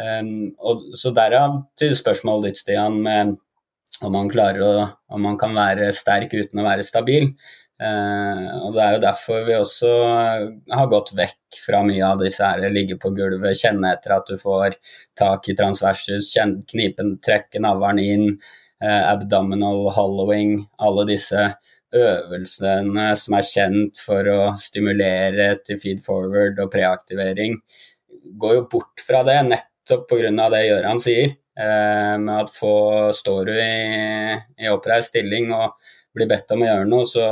Og, så derav til spørsmålet ditt, Stian, med om man klarer å om man kan være sterk uten å være stabil. Uh, og Det er jo derfor vi også har gått vekk fra mye av disse her ligge på gulvet, kjenne etter at du får tak i transversus, knipen, trekke navlen inn, uh, abdominal hollowing, alle disse øvelsene som er kjent for å stimulere til feed forward og preaktivering, går jo bort fra det, nettopp pga. det Gøran sier. Uh, med at få står du i, i oppreist stilling og blir bedt om å gjøre noe, så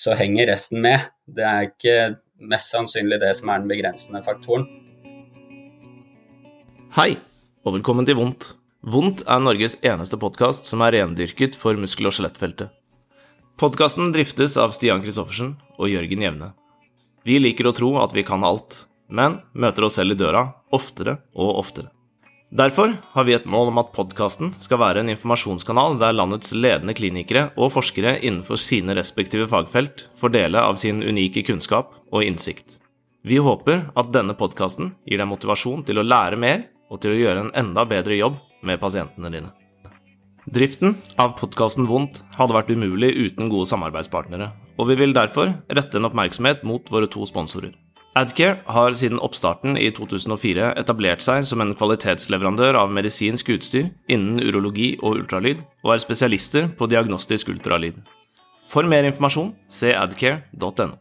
så henger resten med. Det er ikke mest sannsynlig det som er den begrensende faktoren. Hei, og velkommen til Vondt. Vondt er Norges eneste podkast som er rendyrket for muskel- og skjelettfeltet. Podkasten driftes av Stian Christoffersen og Jørgen Jevne. Vi liker å tro at vi kan alt, men møter oss selv i døra oftere og oftere. Derfor har vi et mål om at podkasten skal være en informasjonskanal der landets ledende klinikere og forskere innenfor sine respektive fagfelt får dele av sin unike kunnskap og innsikt. Vi håper at denne podkasten gir deg motivasjon til å lære mer og til å gjøre en enda bedre jobb med pasientene dine. Driften av podkasten Vondt hadde vært umulig uten gode samarbeidspartnere, og vi vil derfor rette en oppmerksomhet mot våre to sponsorer. Adcare har siden oppstarten i 2004 etablert seg som en kvalitetsleverandør av medisinsk utstyr innen urologi og ultralyd, og er spesialister på diagnostisk ultralyd. For mer informasjon, se adcare.no.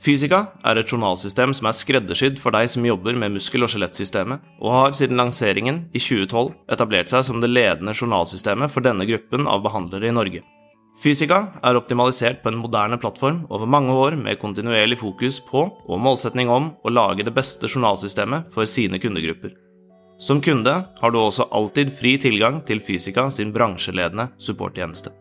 Fysika er et journalsystem som er skreddersydd for deg som jobber med muskel- og skjelettsystemet, og har siden lanseringen i 2012 etablert seg som det ledende journalsystemet for denne gruppen av behandlere i Norge. Fysika er optimalisert på en moderne plattform over mange år med kontinuerlig fokus på og målsetning om å lage det beste journalsystemet for sine kundegrupper. Som kunde har du også alltid fri tilgang til Fysika sin bransjeledende supporttjeneste.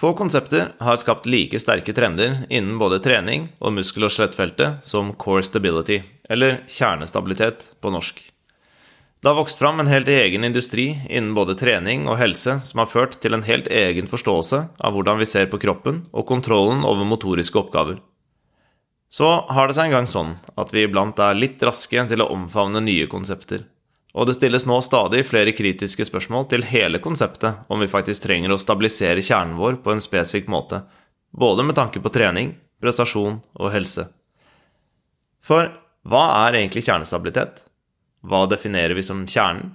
Få konsepter har skapt like sterke trender innen både trening og muskel- og skjelettfeltet som core stability, eller kjernestabilitet på norsk. Det har vokst fram en helt egen industri innen både trening og helse som har ført til en helt egen forståelse av hvordan vi ser på kroppen og kontrollen over motoriske oppgaver. Så har det seg en gang sånn at vi iblant er litt raske til å omfavne nye konsepter. Og det stilles nå stadig flere kritiske spørsmål til hele konseptet om vi faktisk trenger å stabilisere kjernen vår på en spesifikk måte, både med tanke på trening, prestasjon og helse. For hva er egentlig kjernestabilitet? Hva definerer vi som kjernen?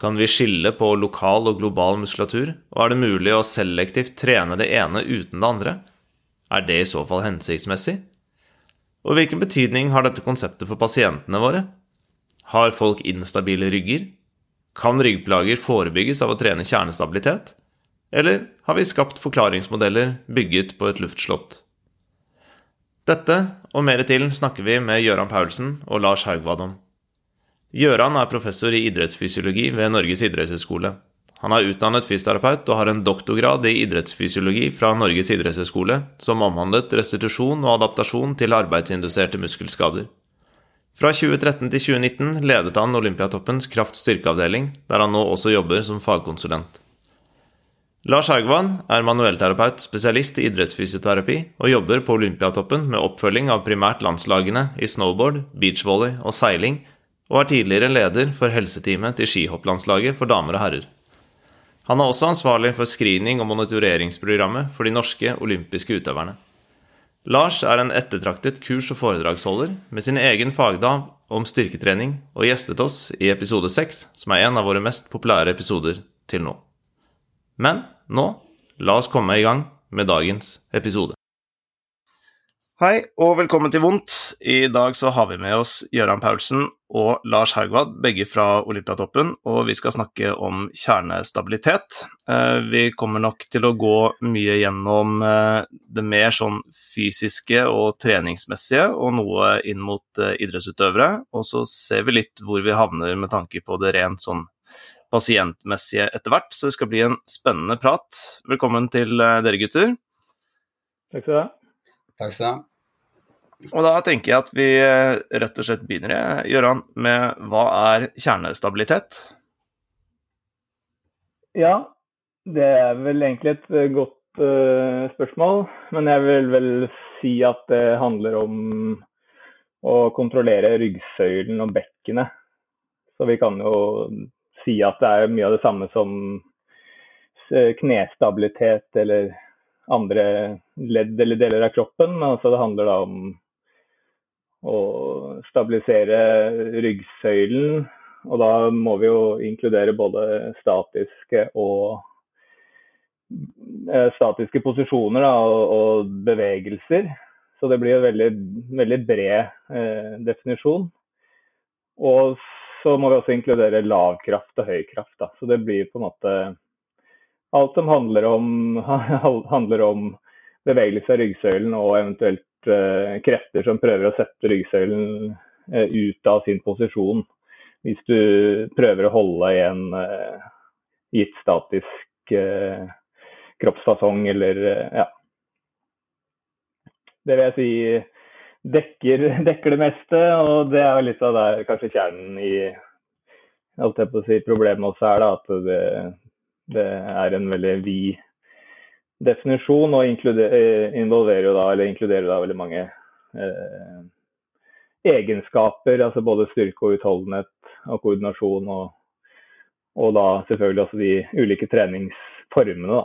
Kan vi skille på lokal og global muskulatur, og er det mulig å selektivt trene det ene uten det andre? Er det i så fall hensiktsmessig? Og hvilken betydning har dette konseptet for pasientene våre? Har folk instabile rygger? Kan ryggplager forebygges av å trene kjernestabilitet? Eller har vi skapt forklaringsmodeller bygget på et luftslott? Dette og mer til snakker vi med Gøran Paulsen og Lars Haugvad om. Gjøran er professor i idrettsfysiologi ved Norges idrettshøyskole. Han er utdannet fysioterapeut og har en doktorgrad i idrettsfysiologi fra Norges idrettshøyskole, som omhandlet restitusjon og adaptasjon til arbeidsinduserte muskelskader. Fra 2013 til 2019 ledet han Olympiatoppens kraft-styrkeavdeling, der han nå også jobber som fagkonsulent. Lars Haugvann er manuellterapeut, spesialist i idrettsfysioterapi, og jobber på Olympiatoppen med oppfølging av primært landslagene i snowboard, beachvolley og seiling og er tidligere leder for helseteamet til skihopplandslaget for damer og herrer. Han er også ansvarlig for screening- og monitoreringsprogrammet for de norske olympiske utøverne. Lars er en ettertraktet kurs- og foredragsholder med sin egen fagdag om styrketrening, og gjestet oss i episode 6, som er en av våre mest populære episoder til nå. Men nå, la oss komme i gang med dagens episode. Hei og velkommen til Vondt. I dag så har vi med oss Gøran Paulsen og Lars Haugvad, begge fra Olympiatoppen, og vi skal snakke om kjernestabilitet. Eh, vi kommer nok til å gå mye gjennom eh, det mer sånn fysiske og treningsmessige, og noe inn mot eh, idrettsutøvere. Og så ser vi litt hvor vi havner med tanke på det rent sånn pasientmessige etter hvert, så det skal bli en spennende prat. Velkommen til dere gutter. Takk skal du ha. Takk skal du ha. Og da tenker jeg at vi eh, rett og slett begynner, Gøran, med hva er kjernestabilitet? Ja, det er vel egentlig et eh, godt uh, spørsmål. Men jeg vil vel si at det handler om å kontrollere ryggsøylen og bekkenet. Så vi kan jo si at det er mye av det samme som knestabilitet eller andre ledd eller deler av kroppen. Altså det handler da om å stabilisere ryggsøylen. Og da må vi jo inkludere både statiske og eh, statiske posisjoner da, og, bevegelser. Så det blir en veldig, veldig bred eh, definisjon. Og så må vi også inkludere lavkraft og høykraft. Da. Så det blir på en måte alt som handler om, handler om bevegelse av ryggsøylen og eventuelt eh, krefter som prøver å sette ryggsøylen eh, ut av sin posisjon. Hvis du prøver å holde i en eh, gitt statisk kroppsfasong eller ja. Det vil jeg si dekker, dekker, det meste, og det er litt av der kanskje kjernen i alt jeg på å si, problemet også er. da, At det, det er en veldig vid definisjon og eh, involverer da, eller inkluderer da veldig mange eh, egenskaper. altså Både styrke og utholdenhet og koordinasjon. Og, og da selvfølgelig også de ulike treningsformene. da.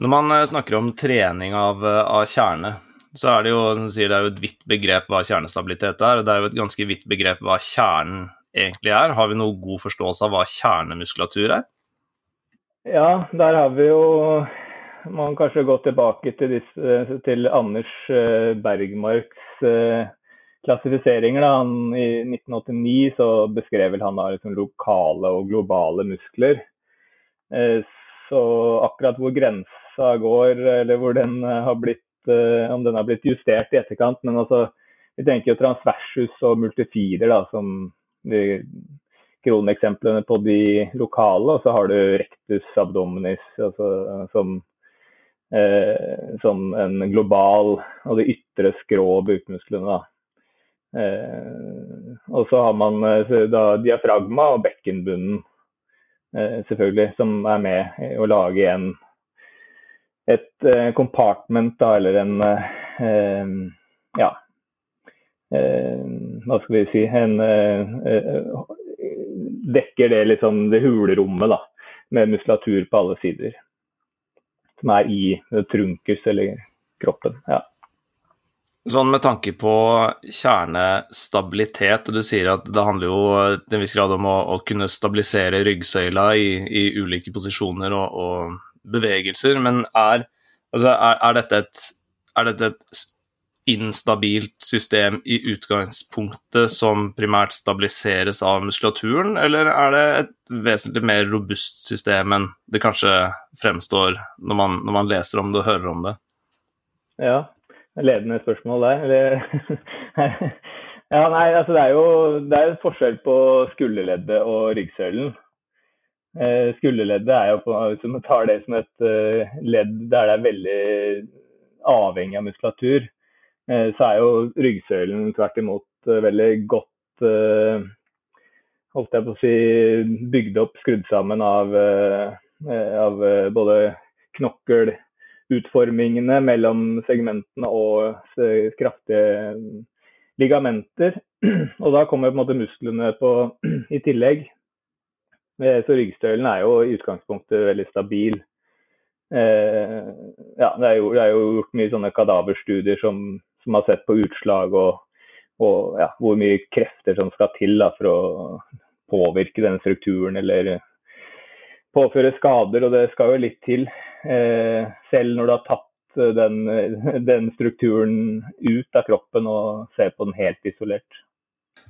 Når man eh, snakker om trening av, eh, av kjerne, så er det jo sier, det er jo et vidt begrep hva kjernestabilitet er. og Det er jo et ganske vidt begrep hva kjernen egentlig er. Har vi noe god forståelse av hva kjernemuskulatur er? Ja, der har vi jo Man kanskje gå tilbake til, disse, til Anders eh, Bergmarks eh, klassifiseringer. Da. Han, I 1989 så beskrev han da liksom lokale og globale muskler. Eh, så akkurat hvor grensa går, eller hvor den har blitt, om den har blitt justert i etterkant. Men altså, vi tenker jo transversus og multifider da, som kroneksemplene på de lokale, og så har du rectus abdominis altså, som, eh, som, en global Og de ytre skrå bukmusklene. Eh, og så har man eh, da diafragma og bekkenbunnen, eh, selvfølgelig, som er med å lage en et eh, compartment, da, eller en eh, ja, hva skal vi si, en dekker det liksom det hulerommet da, med muskulatur på alle sider. Som er i trunkus eller kroppen. ja. Sånn med tanke på kjernestabilitet, og du sier at det handler jo til en viss grad om å, å kunne stabilisere ryggsøyla i, i ulike posisjoner og, og, bevegelser, men er, altså er, er, dette et, er dette et instabilt system i utgangspunktet som primært stabiliseres av muskulaturen, eller er det et vesentlig mer robust system enn det kanskje fremstår når man, når man leser om det og hører om det? Ja, ledende spørsmål der. ja, nei, altså det er jo det er forskjell på skulderleddet og ryggsøylen. Eh, skulderleddet er jo på, hvis man tar det som et uh, ledd der det er veldig avhengig av muskulatur, Eh, så er jo ryggsøylen tvert imot eh, veldig godt eh, holdt jeg på å si, bygd opp, skrudd sammen av, av både knokkelutformingene mellom segmentene og kraftige ligamenter. Og da kommer på en måte musklene på, i tillegg. Så ryggsøylen er jo i utgangspunktet veldig stabil. ja, det er, jo, det er jo gjort mye sånne kadaverstudier som som har sett på utslag og, og ja, hvor mye krefter som skal til da, for å påvirke denne strukturen eller påføre skader. Og det skal jo litt til, eh, selv når du har tatt den, den, strukturen ut av kroppen og ser på den helt isolert.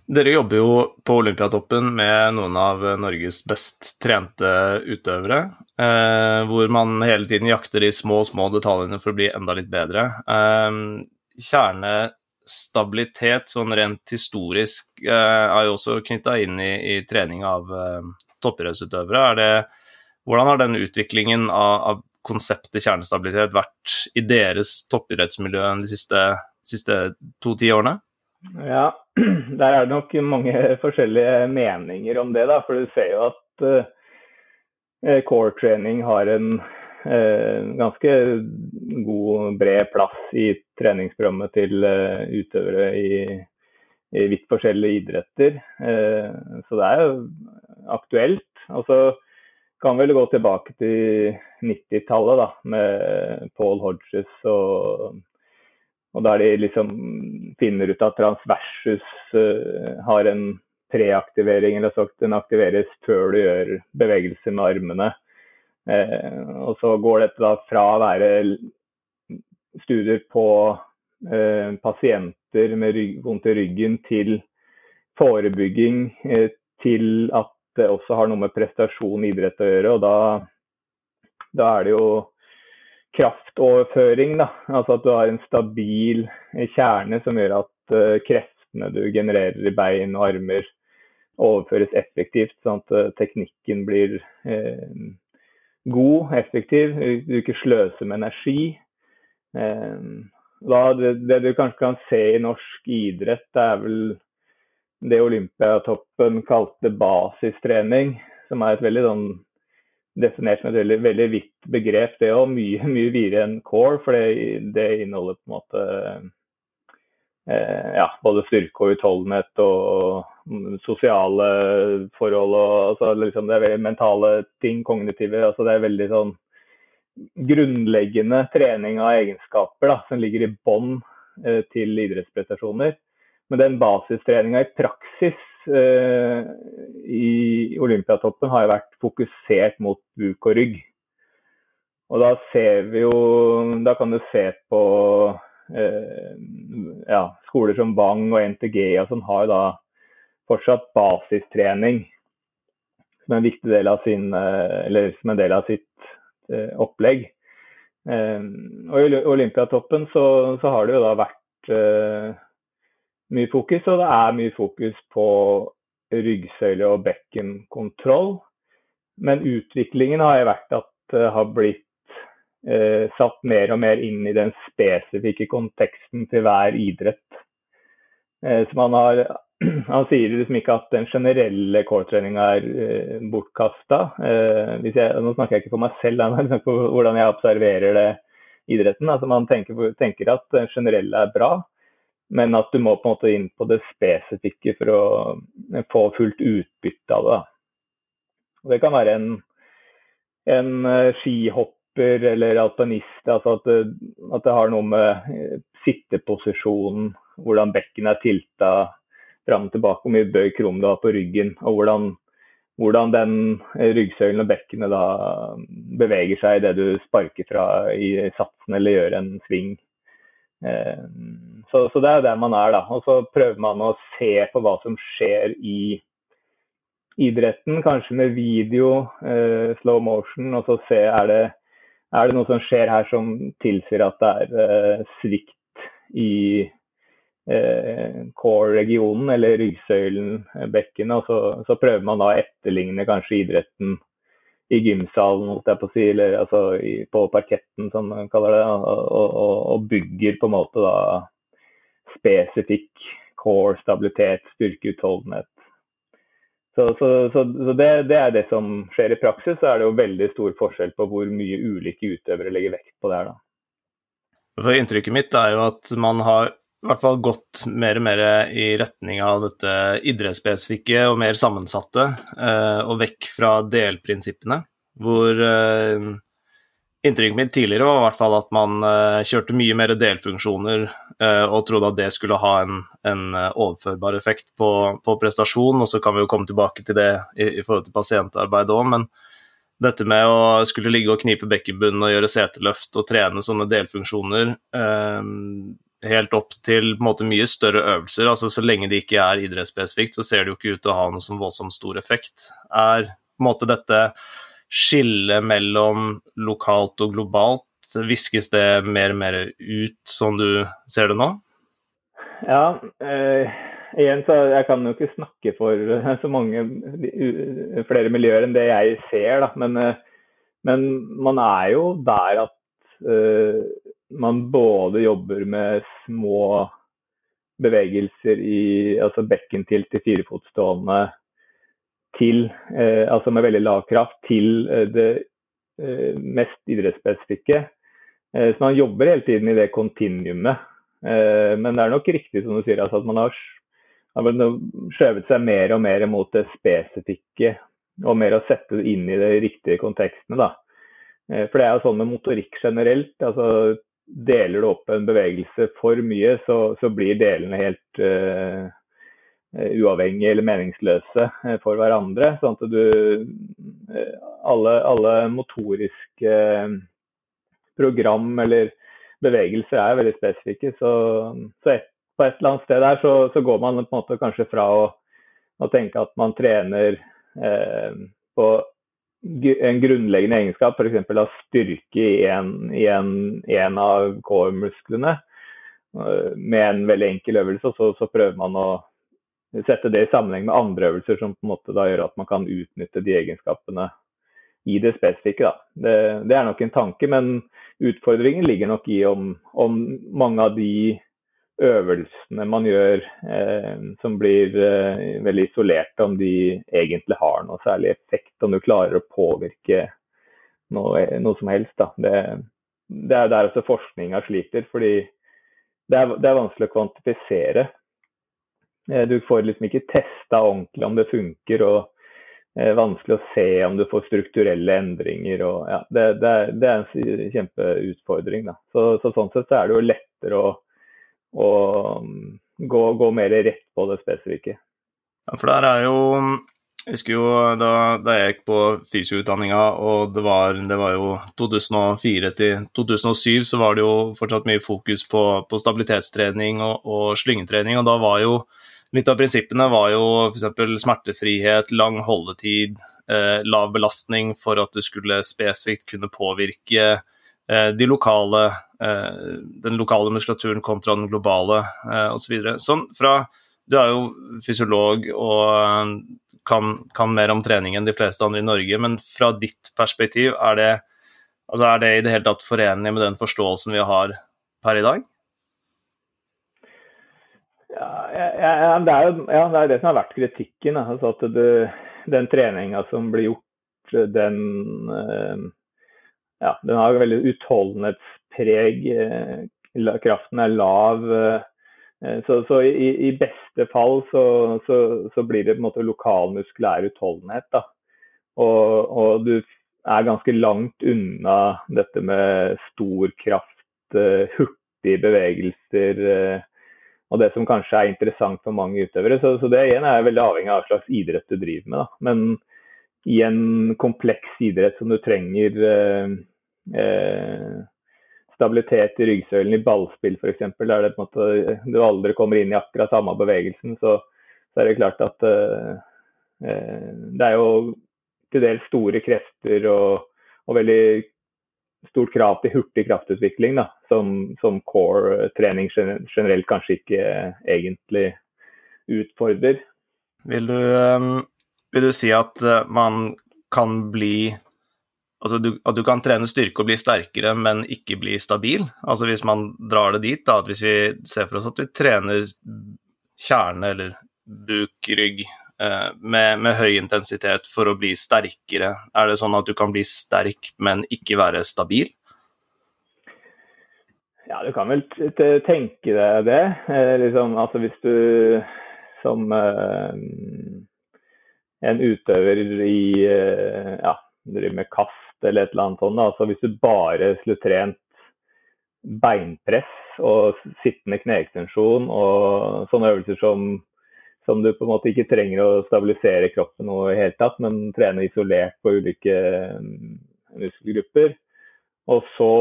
Dere jobber jo på Olympiatoppen med noen av Norges best trente utøvere, eh, hvor man hele tiden jakter de små, små detaljene for å bli enda litt bedre. Eh, kjernestabilitet sånn rent historisk eh, er jo også knytta inn i, i, trening av eh, toppidrettsutøvere. hvordan har den utviklingen av, av, konseptet kjernestabilitet vært i deres toppidrettsmiljø de siste, siste to-ti årene? Ja, der er det nok mange forskjellige meninger om det. da, For du ser jo at uh, core training har en ganske god, bred plass i treningsprogrammet til utøvere i, i vidt forskjellige idretter. så det er jo aktuelt. Og så kan vel gå tilbake til 90-tallet da, med Paul Hodges og, og der de liksom finner ut at transversus har en preaktivering, eller sagt den aktiveres før du gjør bevegelser med armene. Uh, og så går dette da fra å være studier på uh, pasienter med vondt i ryggen til forebygging, til at det også har noe med prestasjon i idrett å gjøre. og da, da er det jo kraftoverføring. Da. Altså at du har en stabil kjerne som gjør at uh, kreftene du genererer i bein og armer overføres effektivt, sånn at uh, teknikken blir uh, god, effektiv. Du ikke sløser med energi. Da, det, det, du kanskje kan se i norsk idrett, det er vel det Olympiatoppen kalte basistrening, som er et veldig sånn definert som et veldig, veldig vidt begrep. Det jo mye, mye videre enn core, for det, det, inneholder på en måte ja, både styrke og utholdenhet og, sosiale forhold og altså, liksom, det er veldig mentale ting, kognitive. altså Det er veldig sånn grunnleggende trening av egenskaper da, som ligger i bånn eh, til idrettsprestasjoner. Men den basistreninga i praksis eh, i Olympiatoppen har jo vært fokusert mot buk og rygg. Og da ser vi jo Da kan du se på eh, ja, skoler som Bang og NTG og sånn har jo da fortsatt basistrening som en viktig del av sin eh, eller som en del av sitt eh, opplegg. Eh, og I Olympiatoppen så, så, har det jo da vært eh, mye fokus, og det er mye fokus på ryggsøyle og bekkenkontroll. Men utviklingen har jo vært at det har blitt eh, satt mer og mer inn i den spesifikke konteksten til hver idrett. Eh, så man har han sier liksom ikke at den generelle core-treninga er eh, bortkasta. Eh, nå snakker jeg ikke for meg selv, men snakker for hvordan jeg observerer det idretten. Altså man tenker, tenker at den generelle er bra, men at du må på en måte inn på det spesifikke for å få fullt utbytte av det. Det kan være en, en skihopp skihopper eller alpinist. Altså at det, at det har noe med eh, sitteposisjonen, hvordan bekken er tilta fram og tilbake, hvor mye bøy krum du har på ryggen, og hvordan, hvordan den ryggsøylen og bekkenet da beveger seg idet du sparker fra i satsen eller gjør en sving. Eh, så, så, det er der man er, da. Og så prøver man å se på hva som skjer i idretten, kanskje med video, eh, slow motion, og så se er det, er det noe som skjer her som tilsier at det er eh, svikt i eh, core-regionen eller ryggsøylen, bekken, bekkenet. Og så, så, prøver man da å etterligne kanskje idretten i gymsalen, holdt jeg på å si, eller altså i, på parketten, som man kaller det. Og, og, og, bygger på en måte da spesifikk core, stabilitet, styrke, utholdenhet. Så, så, så, så det, det, er det som skjer i praksis. Så er det jo veldig stor forskjell på hvor mye ulike utøvere legger vekt på det her, da. For Inntrykket mitt er jo at man har i hvert fall gått mer og mer i retning av dette idrettsspesifikke og mer sammensatte, eh, og vekk fra delprinsippene, hvor eh, Inntrykket mitt tidligere var i hvert fall at man eh, kjørte mye mer delfunksjoner og trodde at det skulle ha en, en overførbar effekt på, på, prestasjon, og så kan vi jo komme tilbake til det i, i forhold til pasientarbeid òg, men dette med å skulle ligge og knipe bekkenbunnen og gjøre seteløft og trene sånne delfunksjoner helt opp til måte mye større øvelser. altså Så lenge det ikke er idrettsspesifikt, så ser det jo ikke ut til å ha noe sånn voldsomt stor effekt. Er på en måte dette skillet mellom lokalt og globalt, viskes det mer og mer ut som du ser det nå? Ja, eh, igjen så jeg kan jo ikke snakke for så mange flere miljøer enn det jeg ser, da. Men, eh, men man er jo der at eh, man både jobber med små bevegelser i altså bekkentilt til firefotstående til, eh, altså med veldig lav kraft, til eh, det mest idrettsspesifikke. Så man jobber hele tiden i det kontinuumet. Men det er nok riktig som du sier, altså at man har, skjøvet seg mer og mer mot det spesifikke og mer å sette inn i de riktige kontekstene. da. For det er jo sånn med motorikk generelt. altså Deler du opp en bevegelse for mye, så, så blir delene helt uh, uavhengige eller meningsløse uh, for hverandre. Sånn at du uh, alle, alle, motoriske program eller bevegelser er veldig spesifikke. Så, så et, på et eller annet sted der så, så, går man på en måte kanskje fra å, å tenke at man trener på en grunnleggende egenskap, f.eks. av styrke i en, i en, en av core-musklene eh, med en veldig enkel øvelse, så, så, prøver man å sette det i sammenheng med andre øvelser som på en måte da gjør at man kan utnytte de egenskapene i det spesifikke. Det, det, er nok en tanke, men utfordringen ligger nok i om, om mange av de øvelsene man gjør eh, som blir eh, veldig isolerte, om de egentlig har noe særlig effekt. Om du klarer å påvirke noe, noe som helst. Det, det, er der også forskninga sliter, fordi det er, det er, vanskelig å kvantifisere. Eh, du får liksom ikke testa ordentlig om det funker, og det er vanskelig å se om du får strukturelle endringer. Og, ja, det, det, er en kjempeutfordring. Så, så, sånn sett så er det jo lettere å og um, gå, gå mer rett på det spesifikke. Ja, for der er jo Jeg husker jo da, da jeg gikk på fysioutdanninga, og det var, det var, jo 2004 til 2007, så var det jo fortsatt mye fokus på, på stabilitetstrening og, og slyngetrening, og da var jo Litt av prinsippene var jo f.eks. smertefrihet, lang holdetid, eh, lav belastning for at du skulle spesifikt kunne påvirke Eh, de lokale, eh, den lokale muskulaturen kontra den globale eh, osv. Så sånn fra Du er jo fysiolog og kan, kan, mer om trening enn de fleste andre i Norge, men fra ditt perspektiv, er det, altså er det i det hele tatt forenlig med den forståelsen vi har per i dag? Ja, det, er jo, ja det er det som har vært kritikken. Altså at det, den treninga som blir gjort, den ja, den har veldig utholdenhetspreg. Eh, kraften er lav. Eh, så, så i, i, beste fall så, så, så, blir det på en måte lokalmuskulær utholdenhet. Da. Og, og, du er ganske langt unna dette med stor kraft, eh, hurtige bevegelser og det som kanskje er interessant for mange utøvere. Så, så det igjen er veldig avhengig av hva slags idrett du driver med. Da. Men i en kompleks idrett som du trenger eh, stabilitet i ryggsøylen i ballspill f.eks., der det på en måte, du aldri kommer inn i akkurat samme bevegelsen, så, så er det klart at eh, eh det er jo til dels store krefter og, og, veldig stort krav til hurtig kraftutvikling, da, som, som core-trening generelt kanskje ikke egentlig utfordrer. Vil du, um, vil du si at uh, man kan bli Altså du, at du kan trene styrke og bli sterkere, men ikke bli stabil. Altså Hvis man drar det dit, da, at hvis vi ser for oss at vi trener kjerne eller buk, rygg eh, med, med, høy intensitet for å bli sterkere, er det sånn at du kan bli sterk, men ikke være stabil? Ja, du kan vel tenke deg det. Eh, liksom, altså hvis du som eh, en utøver i eh, ja, driver med kast eller et eller annet sånt. Altså hvis du bare skulle trent beinpress og sittende kneekstensjon og sånne øvelser som, som, du på en måte ikke trenger å stabilisere kroppen noe i hele tatt, men trene isolert på ulike mm, muskelgrupper. Og så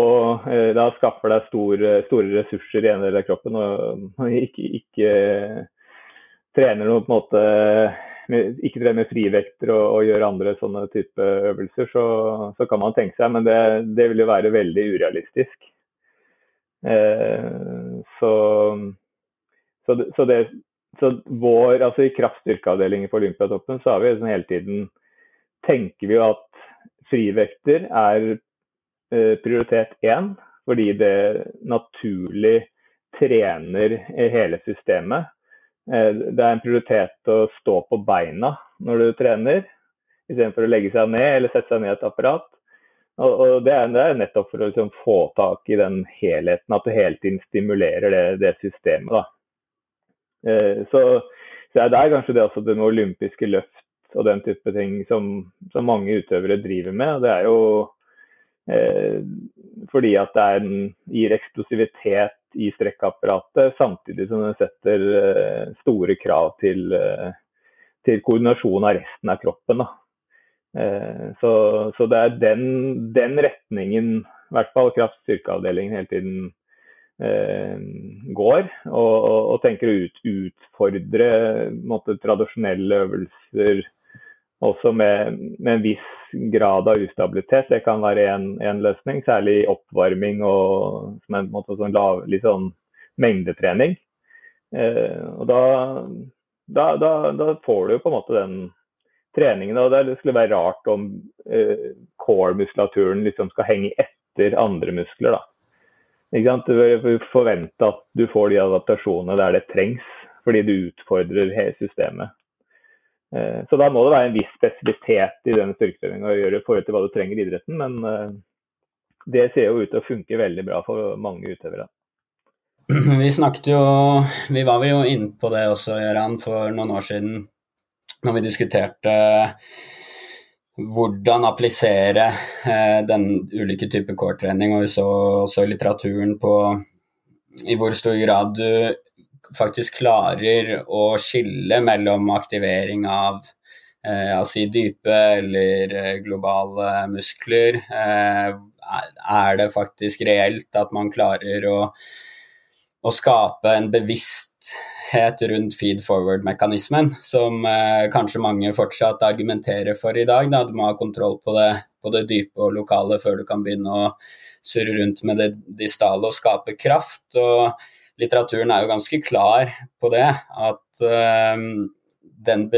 eh, da skaffer deg store, store ressurser i en del av kroppen og ikke, ikke trener noe på en måte ikke trene frivekter og, og gjøre andre sånne type øvelser, så, så, kan man tenke seg, men det, det vil jo være veldig urealistisk. Eh, så, så, så, det, så vår, altså I kraftstyrkeavdelingen på Olympiatoppen så har vi liksom hele tiden tenker vi jo at frivekter er eh, prioritet én, fordi det naturlig trener hele systemet. Eh, det er en prioritet å stå på beina når du trener, istedenfor å legge seg ned eller sette seg ned i et apparat. Og, og det, er, det, er, nettopp for å liksom, få tak i den helheten, at du hele tiden stimulerer det, det systemet. da. Eh, så, så det er kanskje det også det olympiske løft og den type ting som, som mange utøvere driver med. Det er jo eh, fordi at det er, gir eksplosivitet i strekkapparatet, samtidig som det setter eh, store krav til, eh, til koordinasjon av resten av kroppen. Eh, så, så, det er den, den retningen, i hvert fall kraft-styrkeavdelingen hele tiden går. Og, og, og, tenker å ut, utfordre måte, tradisjonelle øvelser også med, med, en viss grad av ustabilitet. Det kan være en, løsning, særlig oppvarming og som en måte, sånn lav, litt sånn mengdetrening. Eh, og da, da, da, da, får du på en måte den treningen. Og det skulle være rart om eh, core-muskulaturen liksom skal henge etter andre muskler. da. Du forvente at du får de adaptasjonene der det trengs, fordi du utfordrer hele systemet. Uh, så da må det være en viss spesialitet i den styrketreninga å gjøre i forhold til hva du trenger i idretten. Men uh, det ser jo ut til å funke veldig bra for mange utøvere. Vi snakket jo Vi var jo inne på det også, Gøran, for noen år siden når vi diskuterte hvordan applisere eh, den ulike typer core-trening, og vi så også litteraturen på i hvor stor grad du faktisk klarer å skille mellom aktivering av eh, altså dype eller eh, globale muskler. Eh, er det faktisk reelt at man klarer å, å skape en bevisst het rundt feed forward-mekanismen, som eh, kanskje mange fortsatt argumenterer for i dag. Da. Du må ha kontroll på det, på det, dype og lokale før du kan begynne å surre rundt med det distale og skape kraft. Og litteraturen er jo ganske klar på det, at eh, den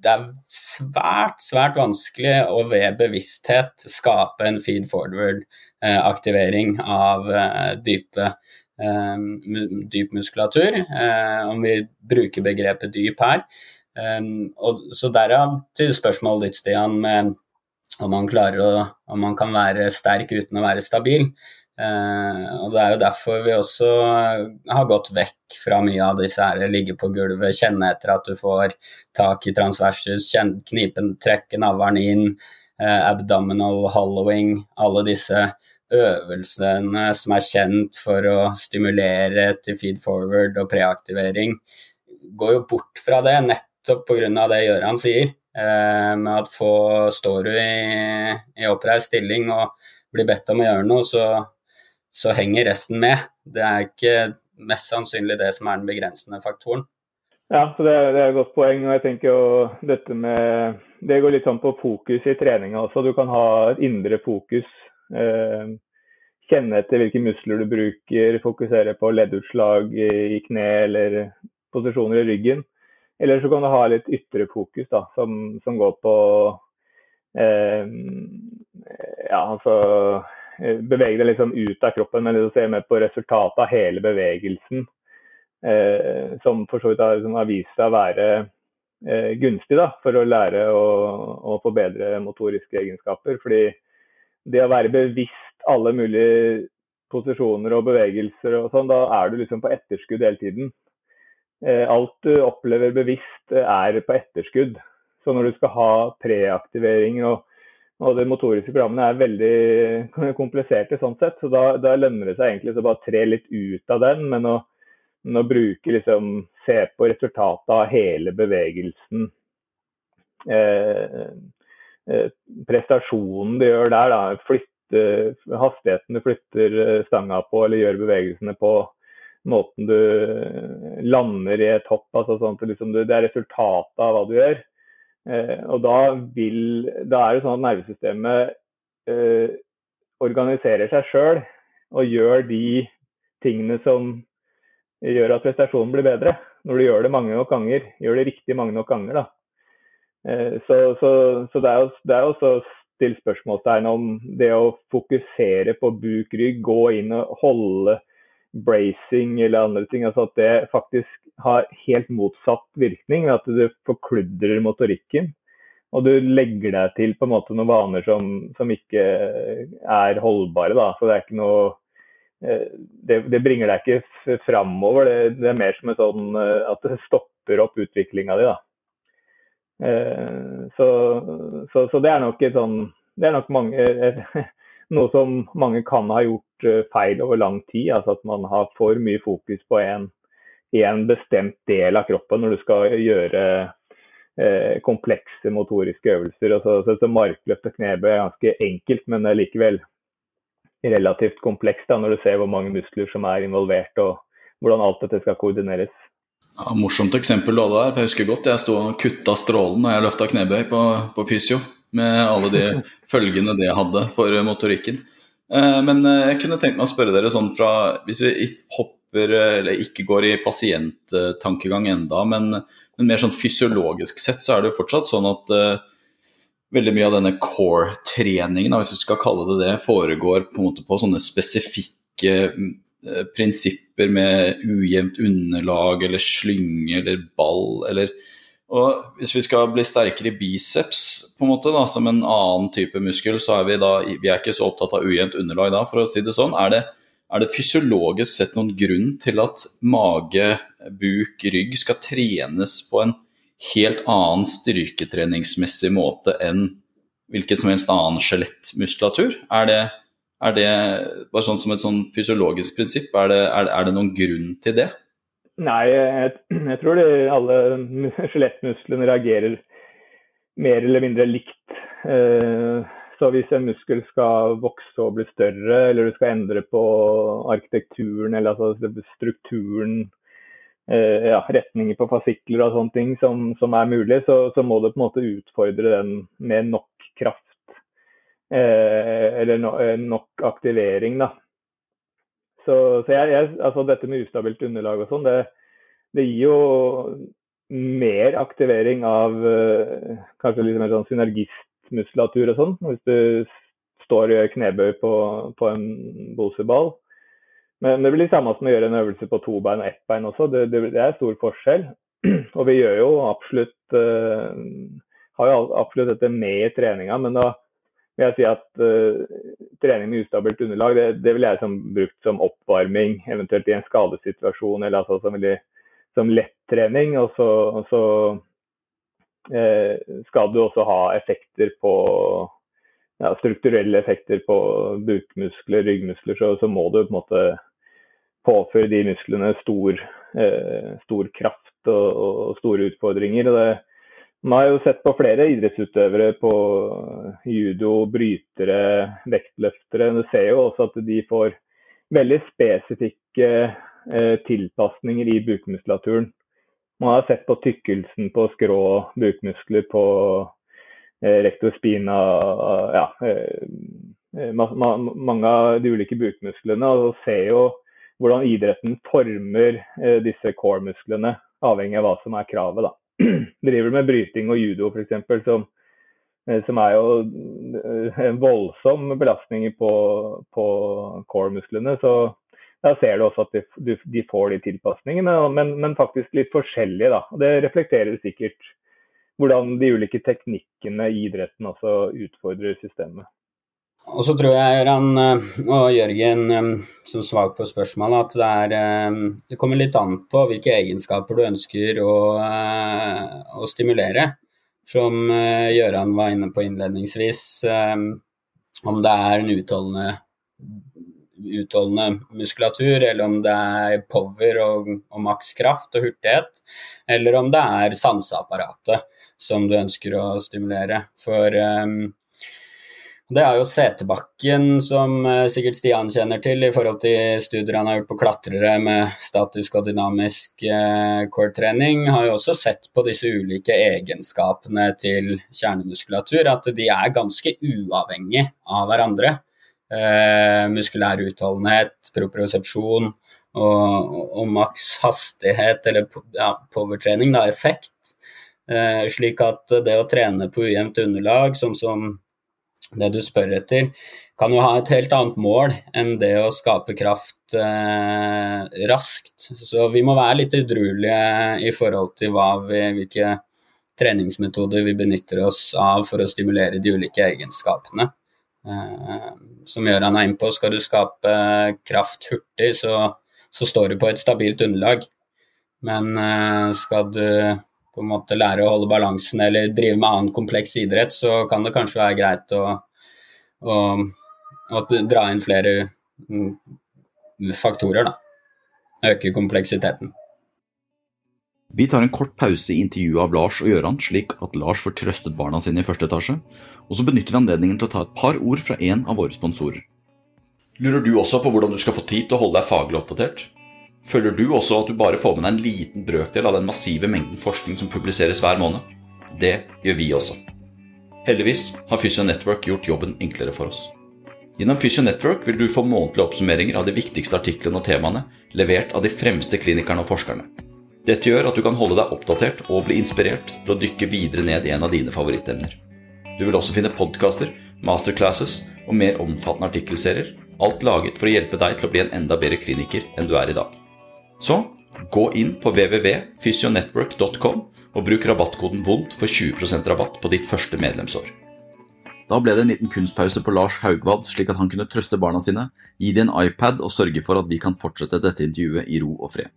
det er svært, svært vanskelig å ved bevissthet skape en feed forward-aktivering eh, av eh, dype dyp muskulatur, eh, om vi bruker begrepet dyp her. Ehm, og, så derav til spørsmålet ditt, Stian, med om man klarer å om man kan være sterk uten å være stabil. Uh, og Det er jo derfor vi også har gått vekk fra mye av disse her ligge på gulvet, kjenne etter at du får tak i transversus, knipen, trekke navlen inn, uh, abdominal hollowing, alle disse øvelsene som er kjent for å stimulere til feed forward og preaktivering, går jo bort fra det, nettopp pga. det Gøran sier. Eh, med at få står du i, i oppreist stilling og blir bedt om å gjøre noe, så, så henger resten med. Det er ikke mest sannsynlig det som er den begrensende faktoren. Ja, så det, det, er et godt poeng. og jeg tenker jo dette med, Det går litt sånn på fokus i treninga også. Du kan ha et indre fokus kjenne etter hvilke muskler du bruker, fokusere på leddutslag i kne eller posisjoner i ryggen. Eller så kan du ha litt ytre fokus, da, som, som går på eh, ja, altså eh, bevege deg liksom ut av kroppen, men liksom se mer på resultatet av hele bevegelsen. Eh, som for så vidt har, har vist seg å være eh, gunstig da, for å lære å, å forbedre motoriske egenskaper. Fordi det å være bevisst alle mulige posisjoner og bevegelser og sånn, da er du liksom på etterskudd hele tiden. Eh, alt du opplever bevisst eh, er på etterskudd. Så når du skal ha preaktivering og, og de motoriske programmene er veldig kompliserte sånn sett, så da, da lønner det seg egentlig å bare tre litt ut av den, men å, men å bruke liksom Se på resultatet av hele bevegelsen. Eh, prestasjonen de gjør der, da, flytte, hastigheten du flytter eh, stanga på eller gjør bevegelsene på, måten du eh, lander i et hopp, altså sånt, liksom det er resultatet av hva du gjør. og da, vil, da er det sånn at nervesystemet eh, organiserer seg sjøl og gjør de tingene som gjør at prestasjonen blir bedre. Når du gjør det mange nok ganger, gjør det riktig mange nok ganger, da, Eh, så, så, så, det er jo det er også stilt spørsmålstegn om det å fokusere på buk-rygg, gå inn og holde bracing eller andre ting, altså at det faktisk har helt motsatt virkning. At du forkludrer motorikken. og du legger deg til på en måte noen vaner som, som ikke er holdbare. Da. Så det er ikke noe eh, det, det bringer deg ikke framover. Det, det, er mer som et sånn eh, at det stopper opp utviklinga di. Da. Eh, så, så, så, det er sånn Det er nok mange noe som mange kan ha gjort feil over lang tid. Altså at man har for mye fokus på en, en bestemt del av kroppen når du skal gjøre Eh, komplekse motoriske øvelser. Altså, så, så Markløft og knebøy er ganske enkelt, men det er likevel relativt komplekst når du ser hvor mange muskler som er involvert og hvordan alt dette skal koordineres. Ja, morsomt eksempel du hadde der. for Jeg husker godt jeg sto og kutta strålen når jeg løfta knebøy på, på fysio. Med alle de følgene det hadde for motorikken. Eh, men eh, jeg kunne tenkt meg å spørre dere sånn fra Hvis vi hopper, eller ikke går i pasienttankegang enda, men men mer sånn fysiologisk sett så er det jo fortsatt sånn at veldig mye av denne core-treningen, hvis vi skal kalle det det, foregår på en måte på sånne spesifikke prinsipper med ujevnt underlag eller slynge eller ball eller og Hvis vi skal bli sterkere i biceps, på en måte da, som en annen type muskel, så er vi da vi er ikke så opptatt av ujevnt underlag da, for å si det sånn. Er det, er det fysiologisk sett noen grunn til at mage, buk, rygg skal trenes på en helt annen styrketreningsmessig måte enn hvilken som helst annen skjelettmuskulatur? Er det, er det bare sånn som et sånn fysiologisk prinsipp, er det, er, er det noen grunn til det? Nei, jeg, jeg tror det, alle skjelettmusklene reagerer mer eller mindre likt. Eh, så hvis en muskel skal vokse og bli større, eller du skal endre på arkitekturen eller altså strukturen, eh, ja, retninger på fasikler og sånne ting som, som er mulig, så, så, må du på en måte utfordre den med nok kraft. Eh, eller eh, nok aktivering, da. Så, så jeg, jeg, altså dette med ustabilt underlag og sånn, det, det, gir jo mer aktivering av uh, kanskje litt mer sånn synergist muskulatur og sånn. Hvis du står og gjør knebøy på, på en boseball. Men det blir det samme som å gjøre en øvelse på to bein og ett bein også. Det, det, det er stor forskjell. Og vi gjør jo absolutt uh, har jo absolutt dette med i treninga, men da vil jeg si at uh, trening med ustabilt underlag, det, det vil jeg som brukt som oppvarming, eventuelt i en skadesituasjon, eller altså som, som lettrening. Og så, og så uh, skal du også ha effekter på ja, strukturelle effekter på bukmuskler, ryggmuskler, så, så, må du på en måte påføre de musklene stor, eh, stor kraft og, og, store utfordringer. Og det, man har jo sett på flere idrettsutøvere på judo, brytere, vektløftere. Du ser jo også at de får veldig spesifikke eh, tilpasninger i bukmuskulaturen. Man har sett på tykkelsen på skrå bukmuskler på eh, rector spina, ja, eh, ma mange av de ulike bukmusklene. Og ser jo hvordan idretten former eh, disse core-musklene, avhengig av hva som er kravet. da. Driver med bryting og judo f.eks., som, eh, som er jo eh, en voldsom belastning på, på core-musklene. Så da ser du også at de, de får de tilpasningene, men, men, faktisk litt forskjellige. Da. Det reflekterer sikkert hvordan de ulike teknikkene i idretten også utfordrer systemet. Og så tror jeg Ran og Jørgen um, som svar på spørsmålet, at det, er, um, det, kommer litt an på hvilke egenskaper du ønsker å, å stimulere. Som Gøran var inne på innledningsvis, om det er en utholdende utholdende muskulatur, eller om det er power og, og makskraft og hurtighet, eller om det er sanseapparatet som du ønsker å stimulere. For um, det er jo setebakken, som uh, sikkert Stian kjenner til, i forhold til studier han har gjort på klatrere med statisk og dynamisk uh, core-trening, har jo også sett på disse ulike egenskapene til kjernemuskulatur, at de er ganske uavhengige av hverandre eh, muskulær utholdenhet, propriosepsjon og, og, og maks hastighet, eller ja, powertrening, da, effekt. Eh, slik at det å trene på ujevnt underlag, sånn som det du spør etter, kan jo ha et helt annet mål enn det å skape kraft eh, raskt. Så vi må være litt edruelige i forhold til vi, hvilke treningsmetoder vi benytter oss av for å stimulere de ulike egenskapene. Eh, som Gøran er inne på, skal du skape kraft hurtig, så, så står du på et stabilt underlag. Men eh, skal du på en måte lære å holde balansen eller drive med annen kompleks idrett, så kan det kanskje være greit å, å, å dra inn flere mm, faktorer, da. Øke kompleksiteten. Vi tar en kort pause i intervjuet av Lars og Gøran, slik at Lars får trøstet barna sine i første etasje, og så benytter vi anledningen til å ta et par ord fra en av våre sponsorer. Lurer du også på hvordan du skal få tid til å holde deg faglig oppdatert? Føler du også at du bare får med deg en liten brøkdel av den massive mengden forskning som publiseres hver måned? Det gjør vi også. Heldigvis har Fysio Network gjort jobben enklere for oss. Gjennom Fysio Network vil du få månedlige oppsummeringer av de viktigste artiklene og temaene, levert av de fremste klinikerne og forskerne. Dette gjør at du kan holde deg oppdatert og bli inspirert til å dykke videre ned i en av dine favorittemner. Du vil også finne podkaster, masterclasses og mer omfattende artikkelserier, alt laget for å hjelpe deg til å bli en enda bedre kliniker enn du er i dag. Så gå inn på www.fysionetwork.com og bruk rabattkoden VONDT for 20% rabatt på ditt første medlemsår. Da ble det en liten kunstpause på Lars Haugvad, slik at han kunne trøste barna sine, gi dem en iPad og sørge for at vi kan fortsette dette intervjuet i ro og fred.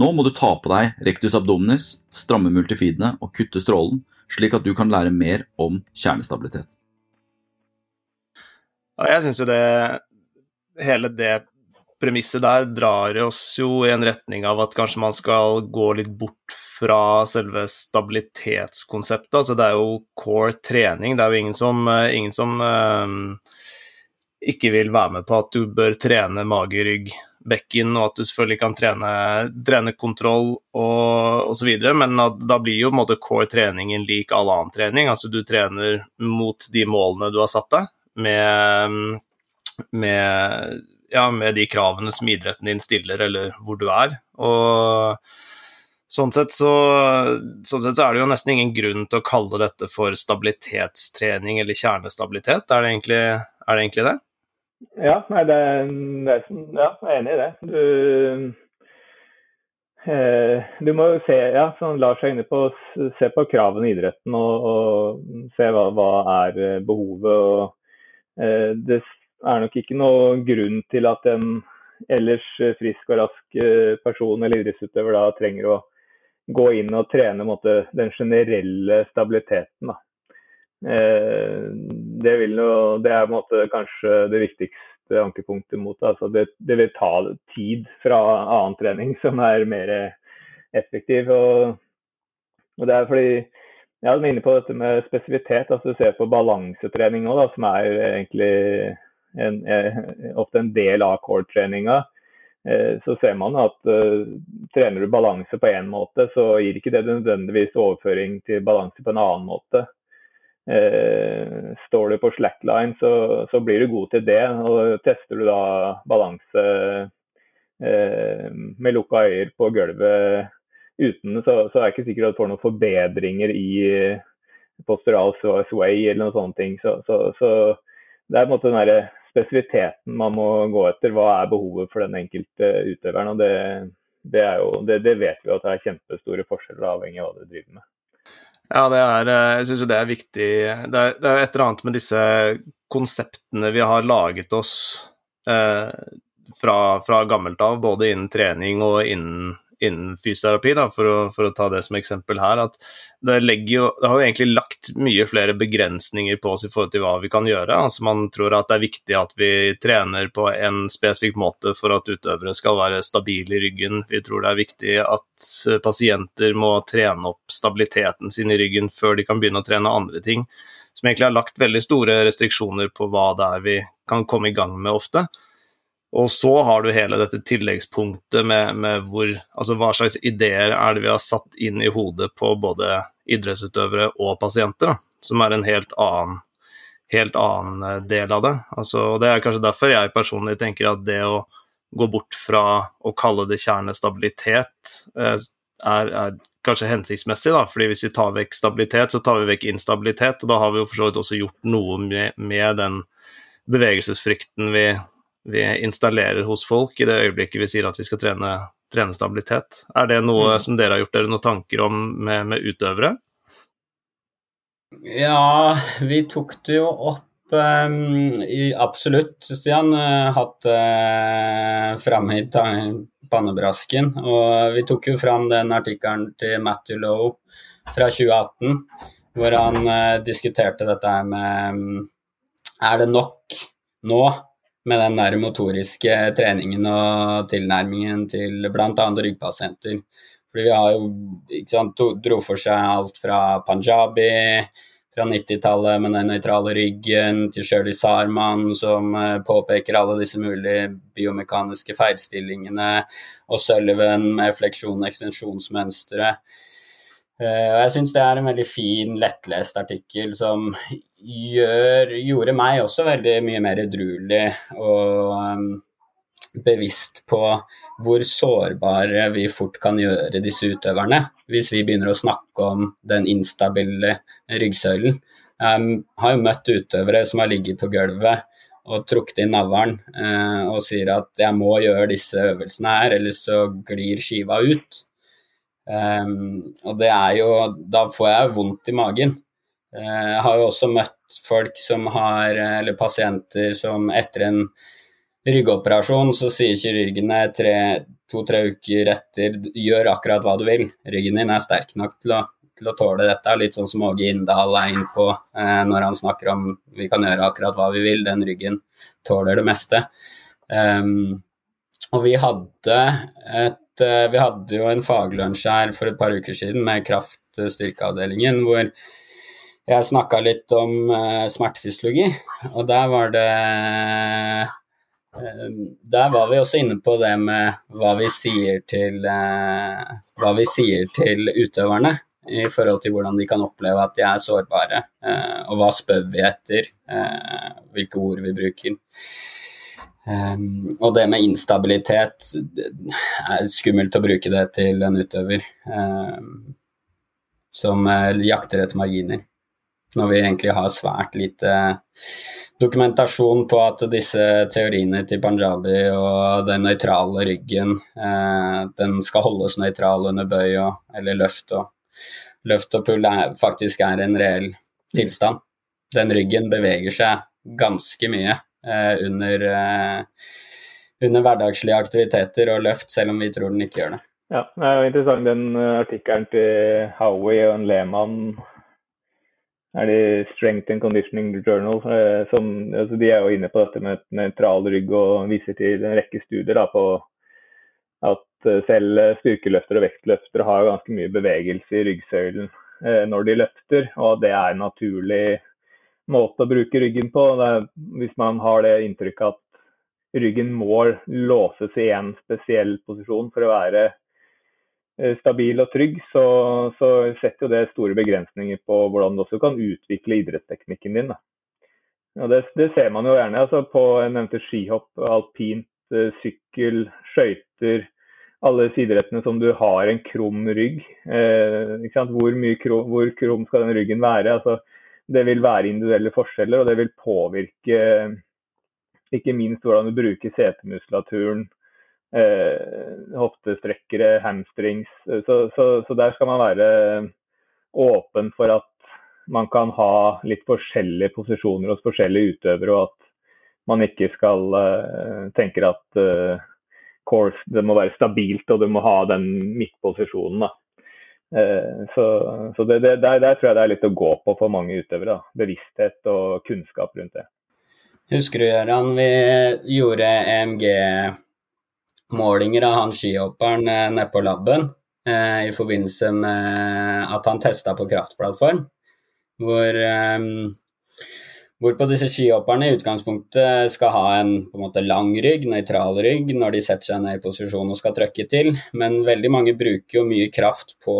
Nå må du ta på deg rectus abdominis, stramme multifidene og kutte strålen, slik at du kan lære mer om kjernestabilitet. Ja, jeg syns jo det Hele det premisset der drar oss jo i en retning av at kanskje man skal gå litt bort fra selve stabilitetskonseptet. Altså det er jo core trening. Det er jo ingen som, ingen som um, ikke vil være med på at du bør trene mage, rygg, bekken, og at du selvfølgelig kan trene, trene kontroll og osv., men da blir jo på en måte core treningen lik all annen trening. Altså du trener mot de målene du har satt deg, med, med, ja, med de kravene som idretten din stiller, eller hvor du er. Og Sånn sett, så, sånn sett, så, er det jo nesten ingen grunn til å kalle dette for stabilitetstrening eller kjernestabilitet. Er det egentlig, er det, egentlig det? Ja, nei, det, det, ja, jeg er enig i det. Du, eh, du må jo se, ja, som Lars er inne på, se på kravene i idretten og, og se hva, hva, er eh, behovet. Og, eh, det er nok ikke noe grunn til at en ellers frisk og rask eh, person eller idrettsutøver da trenger å gå inn og trene måte, den generelle stabiliteten. Eh, det, jo, det, er måte, kanskje det viktigste ankepunktet mot. Altså det. det. vil ta tid fra annen trening som er mer effektiv. Og, og det er fordi jeg er inne på dette med spesifitet. altså Du ser på balansetrening òg, som er egentlig en, ofte en del av core-treninga. Eh, så ser man at uh, trener du balanse på én måte, så gir ikke det nødvendigvis overføring til balanse på en annen måte. Eh, står du på slackline, så, så, blir du god til det. og Tester du da balanse eh, med lukka øyer på gulvet uten, så, så er det ikke sikker at du får noen forbedringer i postural sway eller noen sånne ting. Så, så det er på en måte den spesifiteten man må gå etter. Hva er behovet for den enkelte utøveren? og det, det, jo, det, det vet vi at det er kjempestore forskjeller avhengig av hva du driver med. Ja, det er, eh, jeg syns jo det er viktig. Det er, det er et eller annet med disse konseptene vi har laget oss eh, fra, fra, gammelt av, både innen trening og innen innen fysioterapi, da, for å, for å, ta det som eksempel her, at det, jo, det, har jo egentlig lagt mye flere begrensninger på oss i forhold til hva vi kan gjøre. Altså Man tror at det er viktig at vi trener på en spesifikk måte for at utøvere skal være stabile i ryggen. Vi tror det er viktig at pasienter må trene opp stabiliteten sin i ryggen før de kan begynne å trene andre ting. Som egentlig har lagt veldig store restriksjoner på hva det er vi kan komme i gang med ofte. Og så har du hele dette tilleggspunktet med, med hvor, altså hva slags ideer er det vi har satt inn i hodet på både idrettsutøvere og pasienter, da, som er en helt annen, helt annen eh, del av det. Altså, Det er kanskje derfor jeg personlig tenker at det å gå bort fra å kalle det kjernestabilitet eh, er, er kanskje hensiktsmessig, da, fordi hvis vi tar vekk stabilitet, så tar vi vekk instabilitet, og da har vi jo for så vidt også gjort noe med, med den bevegelsesfrykten vi vi installerer hos folk i det øyeblikket vi sier at vi skal trene, trene stabilitet. Er det noe mm. som dere har gjort dere noen tanker om med, med utøvere? Ja, vi tok det jo opp um, i absolutt, Stian. Hatt det uh, framme i pannebrasken. Og vi tok jo fram den artikkelen til Matthew Lowe fra 2018, hvor han uh, diskuterte dette med um, Er det nok nå med den der motoriske treningen og tilnærmingen til bl.a. ryggpasienter? Fordi vi har jo sant, dro for seg alt fra Panjabi fra 90-tallet med den nøytrale ryggen, til Shirley Sarman som uh, påpeker alle disse mulige biomekaniske feilstillingene, og Sullivan med fleksjon- og ekstensjonsmønstre. Uh, og jeg syns det er en veldig fin, lettlest artikkel som gjør, gjorde meg også veldig mye mer edruelig og um, bevisst på hvor sårbare vi fort kan gjøre disse utøverne hvis vi begynner å snakke om den instabile ryggsøylen. Jeg har jo møtt utøvere som har ligget på gulvet og trukket inn navlen eh, og sier at jeg må gjøre disse øvelsene her, ellers så glir skiva ut. Um, og det er jo Da får jeg vondt i magen. Uh, jeg har jo også møtt folk som har, eller pasienter som etter en ryggoperasjon så sier kirurgene to-tre uker etter gjør akkurat hva du vil. Ryggen din er sterk nok til å, til å tåle dette. Litt sånn som Åge Inndal er inne på uh, når han snakker om vi kan gjøre akkurat hva vi vil. Den ryggen tåler det meste. Um, og vi hadde et eh, Vi hadde jo en faglunsj her for et par uker siden med kraftstyrkeavdelingen hvor jeg snakka litt om uh, smertefysiologi, og der var det Ehm, der var vi også inne på det med hva vi sier til, eh, hva vi sier til utøverne i forhold til hvordan de kan oppleve at de er sårbare, eh, og hva spør vi etter, eh, hvilke ord vi bruker. Um, og det med instabilitet er skummelt å bruke det til en utøver um, som jakter etter marginer, når vi egentlig har svært lite dokumentasjon på at disse teoriene til Panjabi og den nøytrale ryggen, uh, den skal holdes nøytral under bøy og, eller løft og, løft og pull er, faktisk er en reell tilstand. Den ryggen beveger seg ganske mye eh, under, eh, under hverdagslige aktiviteter og løft, selv om vi tror den ikke gjør det. Ja, det er jo interessant den eh, artikkelen til Howie og Lehmann er det Strength and Conditioning Journal. Eh, som, altså de er jo inne på dette med nøytral rygg og viser til en rekke studier da, på at eh, selv styrkeløfter og vektløftere har ganske mye bevegelse i ryggsøylen eh, når de løfter, og det er naturlig måte å bruke ryggen på. Er, hvis man har det inntrykket at ryggen må låses i en spesiell posisjon for å være Eh, stabil og trygg, så, så, setter jo det store begrensninger på hvordan du også kan utvikle idrettsteknikken din. Ja, det, det, ser man jo gjerne altså på jeg nevnte skihopp, alpint, eh, sykkel, skøyter. Alle siderettene som du har en krum rygg. Eh, hvor, krum, hvor, krum, skal den ryggen være? Altså, det vil være individuelle forskjeller, og det vil påvirke ikke minst hvordan du bruker setemuskulaturen eh, hoftestrekkere, hamstrings. Eh, så, så, så, der skal man være åpen for at man kan ha litt forskjellige posisjoner hos forskjellige utøvere, og at man ikke skal eh, tenke at eh, course, det må være stabilt og du må ha den midtposisjonen. Uh, så, så det, det, der, der, tror jeg det er litt å gå på for mange utøvere. Da. Bevissthet og kunnskap rundt det. Husker du, Gøran, vi gjorde EMG målinger av han skihopperen eh, nede på laben eh, i forbindelse med at han testa på kraftplattform. Hvor, eh, hvorpå disse skihopperne i utgangspunktet skal ha en, på en måte, lang rygg, nøytral rygg, når de setter seg ned i posisjon og skal trykke til. Men veldig mange bruker jo mye kraft på,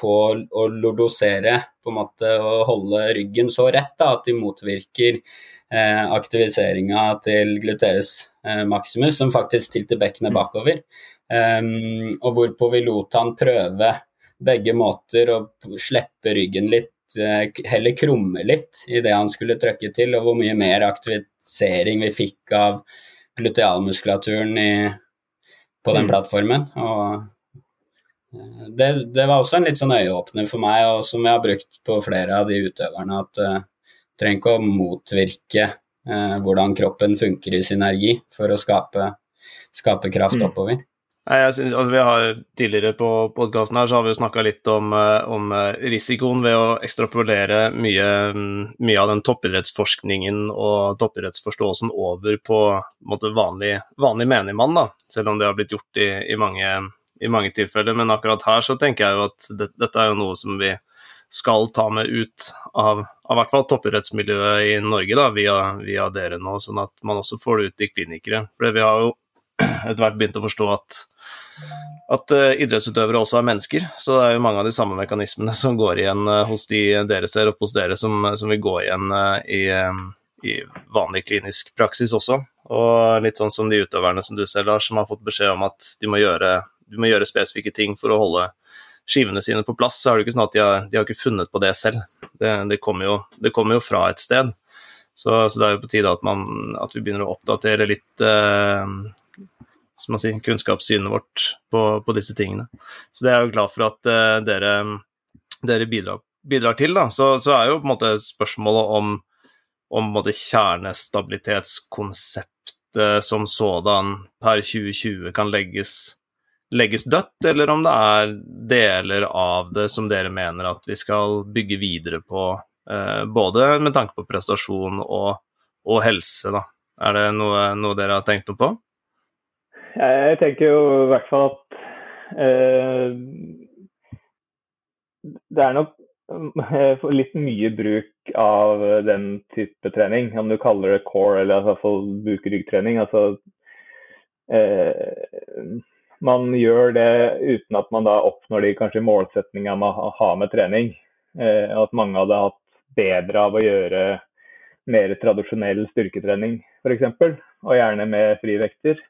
på å lordosere, på en måte å holde ryggen så rett da, at de motvirker eh, aktiviseringa til gluteus Eh, Maximus, som faktisk tilter bekkenet mm. bakover. Um, og hvorpå vi lot han prøve begge måter å slippe ryggen litt, heller krumme litt i det han skulle trykke til, og hvor mye mer aktivisering vi fikk av glutealmuskulaturen i, på den mm. plattformen. Og det, det, var også en litt sånn øyeåpner for meg, og som jeg har brukt på flere av de utøverne. At uh, trenger ikke å motvirke uh, hvordan kroppen funker i synergi for å skape, skape kraft mm. oppover. Jeg synes, altså, vi har Tidligere på podkasten her så har vi jo snakka litt om, eh, om, risikoen ved å ekstrapolere mye, mye, av den toppidrettsforskningen og toppidrettsforståelsen over på måte, vanlig, vanlig menigmann, da. selv om det har blitt gjort i, i mange i mange tilfeller, men akkurat her så tenker jeg jo at det, dette er jo noe som vi skal ta med ut av, av hvert fall toppidrettsmiljøet i Norge da, via, via, dere nå, sånn at man også får det ut i klinikere. For vi har jo etter hvert begynt å forstå at, at uh, idrettsutøvere også er mennesker, så det er jo mange av de samme mekanismene som går igjen uh, hos de dere ser opp hos dere, som, som vil gå igjen uh, i, i vanlig klinisk praksis også. Og litt sånn som de utøverne som du ser, Lars, som har fått beskjed om at de må gjøre du må gjøre spesifikke ting for å holde skivene sine på plass, så er det ikke sånn at de har, de har ikke funnet på det selv. Det, det, kommer, jo, det kommer, jo, fra et sted. Så, så, det er jo på tide at, man, at vi begynner å oppdatere litt eh, som man sier, kunnskapssynet vårt på, på, disse tingene. Så det er jeg jo glad for at uh, dere, dere bidrar, bidrar, til. Da. Så, så, er jo på en måte spørsmålet om, om kjernestabilitetskonseptet som sådan per 2020 kan legges legges dødt, eller om det er deler av det som dere mener at vi skal bygge videre på, eh, både med tanke på prestasjon og, og helse. Da. Er det noe, noe, dere har tenkt noe på? Jeg tenker jo i hvert fall at eh, det er nok eh, litt mye bruk av den type trening, om du kaller det core eller i hvert fall buk-rygg-trening. Altså, eh, man gjør det uten at man da oppnår de kanskje målsettinga man har med trening. Eh, at mange hadde hatt bedre av å gjøre mer tradisjonell styrketrening f.eks., og gjerne med frivekter.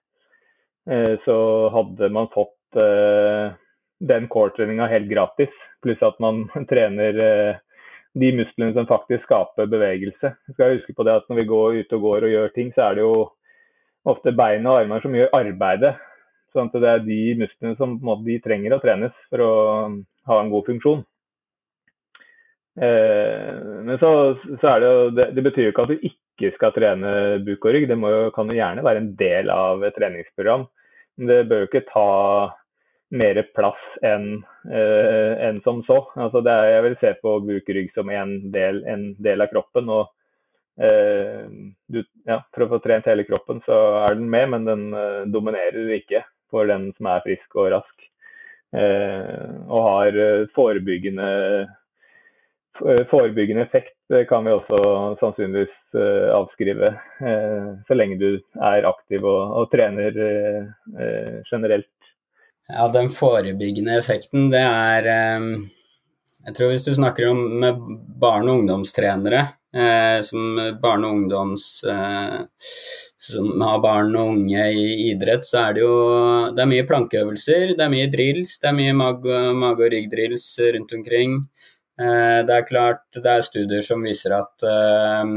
Eh, så hadde man fått eh, den core-treninga helt gratis, pluss at man trener eh, de musklene som faktisk skaper bevegelse. Skal huske på det at Når vi går ut og går og gjør ting, så er det jo ofte beina og armer som gjør arbeidet. Sånn det er de musklene som de trenger å trenes for å ha en god funksjon. Men så, så, er det jo det, det, betyr jo ikke at du ikke skal trene buk og rygg. Det jo, kan jo gjerne være en del av et treningsprogram. Men det bør jo ikke ta mer plass enn uh, en som så. Altså er, jeg vil se på buk og rygg som en del, en del av kroppen. og uh, du, ja, For å få trent hele kroppen, så er den med, men den uh, dominerer ikke for den som er frisk og rask. Eh, og har eh, forebyggende, eh, forebyggende effekt kan vi også sannsynligvis avskrive, så lenge du er aktiv og, og trener generelt. Ja, den forebyggende effekten, det er Jeg tror hvis du snakker om med barne- og ungdomstrenere, som barne- og ungdoms som har barn og unge i idrett, så er det jo det er mye plankeøvelser, det er mye drills, det er mye mage og ryggdrills rundt omkring. Eh, det er klart det er studier som viser at eh,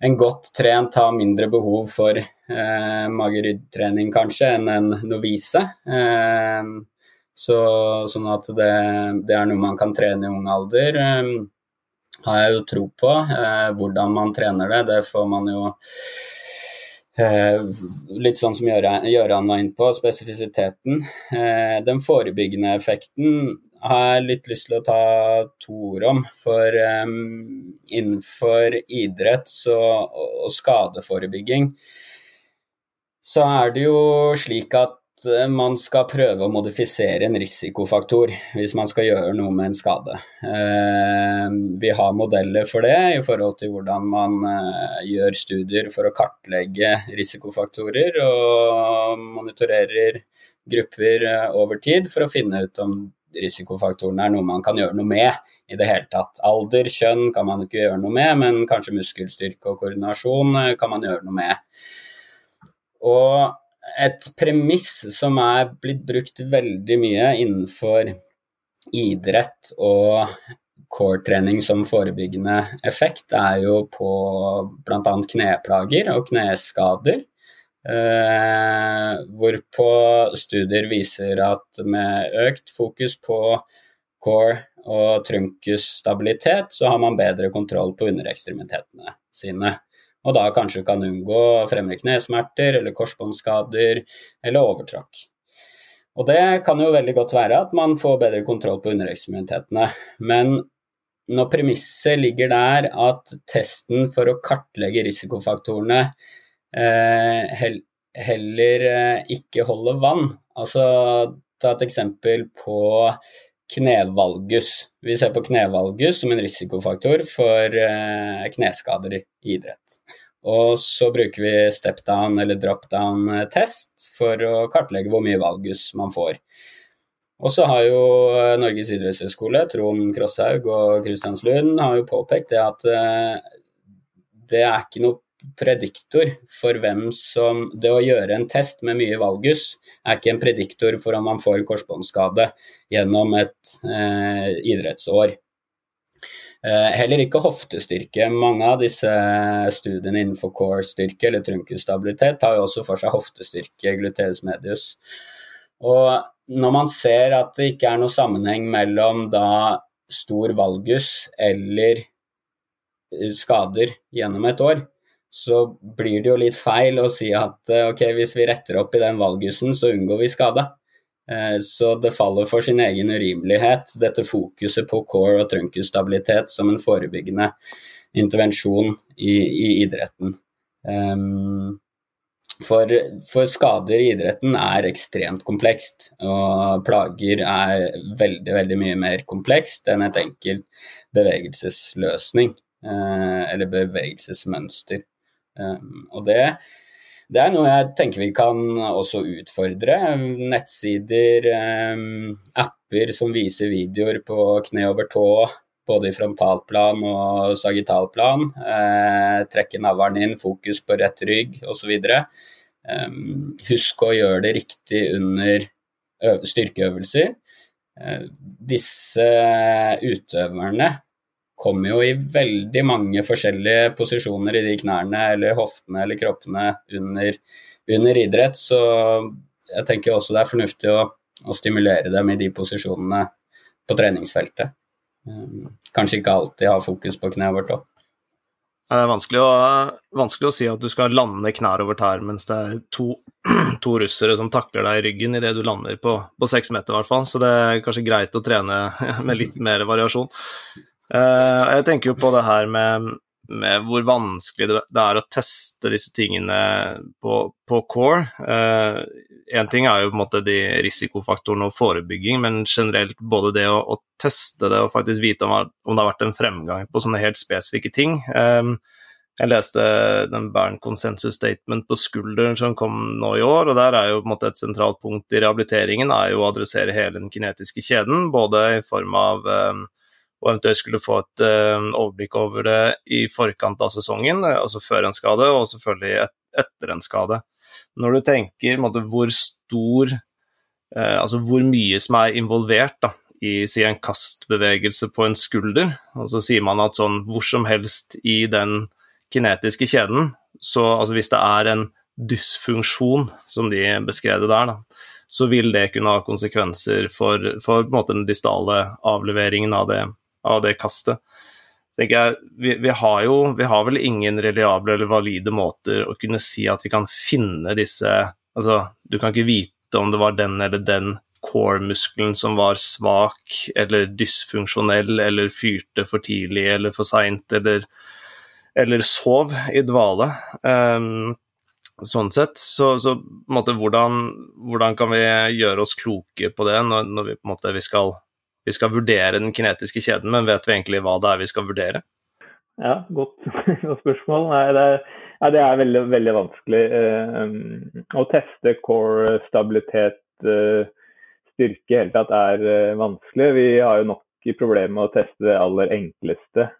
en godt trent har mindre behov for eh, mage-ryggtrening kanskje enn en novise. Så, sånn at det, det, er noe man kan trene i ung alder, har jeg jo tro på. hvordan man trener det, det får man jo Eh, litt sånn som Gøran var inne på, spesifisiteten. Eh, den forebyggende effekten har jeg litt lyst til å ta to ord om. For innenfor idrett og skadeforebygging så er det jo slik at Eh, man skal prøve å modifisere en risikofaktor hvis man skal gjøre noe med en skade. Eh, vi har modeller for det i forhold til hvordan man eh, gjør studier for å kartlegge risikofaktorer og monitorerer grupper over tid for å finne ut om risikofaktorene er noe man kan gjøre noe med i det hele tatt. Alder, kjønn kan man ikke gjøre noe med, men kanskje muskelstyrke og koordinasjon kan man gjøre noe med. Og et premiss som er blitt brukt veldig mye innenfor idrett og core-trening som forebyggende effekt, er jo på bl.a. kneplager og kneskader. Eh, hvorpå studier viser at med økt fokus på core og trunkus-stabilitet, så har man bedre kontroll på underekstremitetene sine. Og da kanskje kan unngå fremre knesmerter eller korsbåndskader eller overtrakk. Og det kan jo veldig godt være at man får bedre kontroll på underekstremitetene. Men når premisset ligger der at testen for å kartlegge risikofaktorene eh, heller eh, ikke holder vann Altså ta et eksempel på knevalgus. Vi ser på knevalgus som en risikofaktor for eh, kneskader i idrett. Og så bruker vi step-down eller drop-down-test for å kartlegge hvor mye valgus man får. Og så har jo eh, Norges idrettshøgskole, Trond Krosshaug og Kristianslund har jo påpekt det at eh, det er ikke noe prediktor for hvem som Det å gjøre en test med mye valgus er ikke en prediktor for om man får korsbåndskade gjennom et eh, idrettsår. Eh, heller ikke hoftestyrke. Mange av disse studiene innenfor core-styrke eller trunkusstabilitet tar jo også for seg hoftestyrke, gluteus medius. Og når man ser at det ikke er noe sammenheng mellom da stor valgus eller eh, skader gjennom et år, så blir det jo litt feil å si at eh, ok, hvis vi retter opp i den valgusen, så unngår vi skade. Eh, så det faller for sin egen urimelighet, dette fokuset på core og trunkusstabilitet som en forebyggende intervensjon i, i idretten. Um, for, for, skader i idretten er ekstremt komplekst, og plager er veldig, veldig mye mer komplekst enn et enkelt bevegelsesløsning, eh, eller bevegelsesmønster. Um, og det det er noe jeg tenker vi kan også utfordre. Nettsider, eh, apper som viser videoer på kne over tå, både i frontalplan og sagittalplan. Eh, trekke navlen inn, fokus på rett rygg osv. Eh, husk å gjøre det riktig under styrkeøvelser. Disse utøverne kommer jo i veldig mange forskjellige posisjoner i de knærne eller hoftene eller kroppene under, under idrett. Så jeg tenker også det er fornuftig å, å, stimulere dem i de posisjonene på treningsfeltet. Um, kanskje ikke alltid ha fokus på kneet vårt òg. Det er vanskelig å, vanskelig å, si at du skal lande knær over tær mens det er to, to russere som takler deg i ryggen idet du lander på, på seks meter, i hvert fall. Så det er kanskje greit å trene med litt mer variasjon. Uh, jeg tenker jo på det her med, med hvor vanskelig det, er å teste disse tingene på, på core. Én eh, ting er jo på en måte de risikofaktorene og forebygging, men generelt både det å, å teste det og faktisk vite om, om, det har vært en fremgang på sånne helt spesifikke ting. Um, jeg leste den Bern Consensus Statement på skulderen som kom nå i år, og der er jo på en måte et sentralt punkt i rehabiliteringen er jo å adressere hele den kinetiske kjeden, både i form av og eventuelt skulle få et uh, overblikk over det i forkant av sesongen, altså før en skade, og selvfølgelig et, etter en skade. Når du tenker måtte, hvor stor uh, Altså hvor mye som er involvert da, i si, en kastbevegelse på en skulder, og så sier man at sånn hvor som helst i den kinetiske kjeden, så altså hvis det er en dysfunksjon, som de beskrev det der, da, så vil det kunne ha konsekvenser for, for måte, den distale avleveringen av det av det kastet. Jeg, vi, vi, har jo vi har vel ingen reliable eller valide måter å kunne si at vi kan finne disse Altså, du kan ikke vite om det var den eller den core-muskelen som var svak eller dysfunksjonell eller fyrte for tidlig eller for seint eller, eller, sov i dvale. Um, sånn sett. Så, så måte, hvordan, hvordan, kan vi gjøre oss kloke på det når, når vi, måte, vi skal vi skal vurdere den kinetiske kjeden, men vet vi egentlig hva det er vi skal vurdere? Ja, godt, godt spørsmål. Nei, det, er, nei, det er veldig, veldig vanskelig eh, å teste core stabilitet, eh, styrke i hele tatt er eh, vanskelig. Vi har jo nok problemer med å teste det aller enkleste,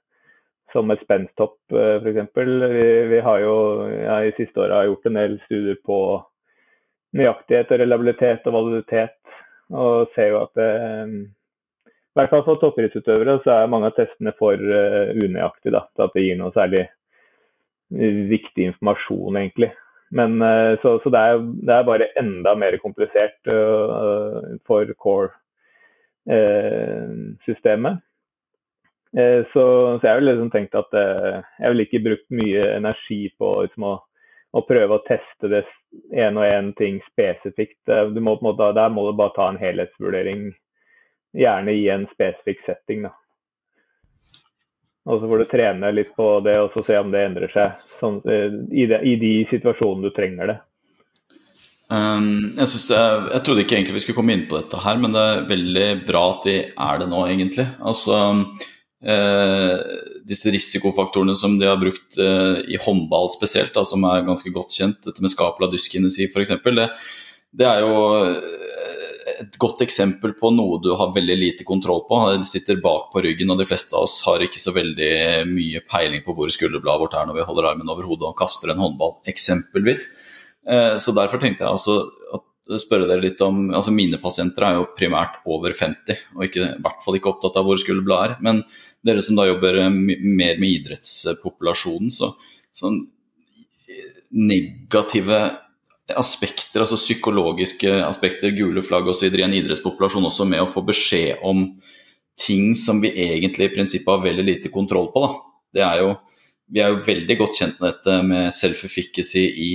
som et spensthopp eh, f.eks. Vi, vi har jo ja, i siste året gjort en del studier på nøyaktighet og reliabilitet og validitet, og ser jo at det eh, i hvert fall for toppidrettsutøvere så er mange av testene for uh, unøyaktige til at det gir noe særlig viktig informasjon, egentlig. Men, så, så det, er, det, er, bare enda mer komplisert for core-systemet. Så, så, jeg har liksom tenkt at jeg ville ikke brukt mye energi på liksom, å, å, prøve å teste det en og en ting spesifikt. Må, måte, der må du bare ta en helhetsvurdering, gjerne i en spesifikk setting. Da. Og så får du trene litt på det og så se om det endrer seg sånn, eh, i, de, i, de situasjonene du trenger det. Um, jeg, det er, jeg, trodde ikke egentlig vi skulle komme inn på dette her, men det er veldig bra at vi er det nå, egentlig. Altså, eh, disse risikofaktorene som de har brukt eh, i håndball spesielt, da, som er ganske godt kjent, dette med skapula dyskinesi f.eks., det, det er jo et godt eksempel på noe du har veldig lite kontroll på. Du sitter bak på ryggen, og de fleste av oss har ikke så veldig mye peiling på hvor skulderbladet vårt er når vi holder armen over hodet og kaster en håndball, eksempelvis. Eh, så derfor tenkte jeg også at spørre dere litt om altså Mine pasienter er jo primært over 50, og ikke, i hvert fall ikke opptatt av hvor skulderbladet er. Men dere som da jobber mer med idrettspopulasjonen, så sånn negative aspekter, altså psykologiske aspekter, gule flagg osv. i en idrettspopulasjon også med å få beskjed om ting som vi egentlig i prinsippet har veldig lite kontroll på. Da. Det er jo, vi er jo veldig godt kjent med dette med self-efficacy i,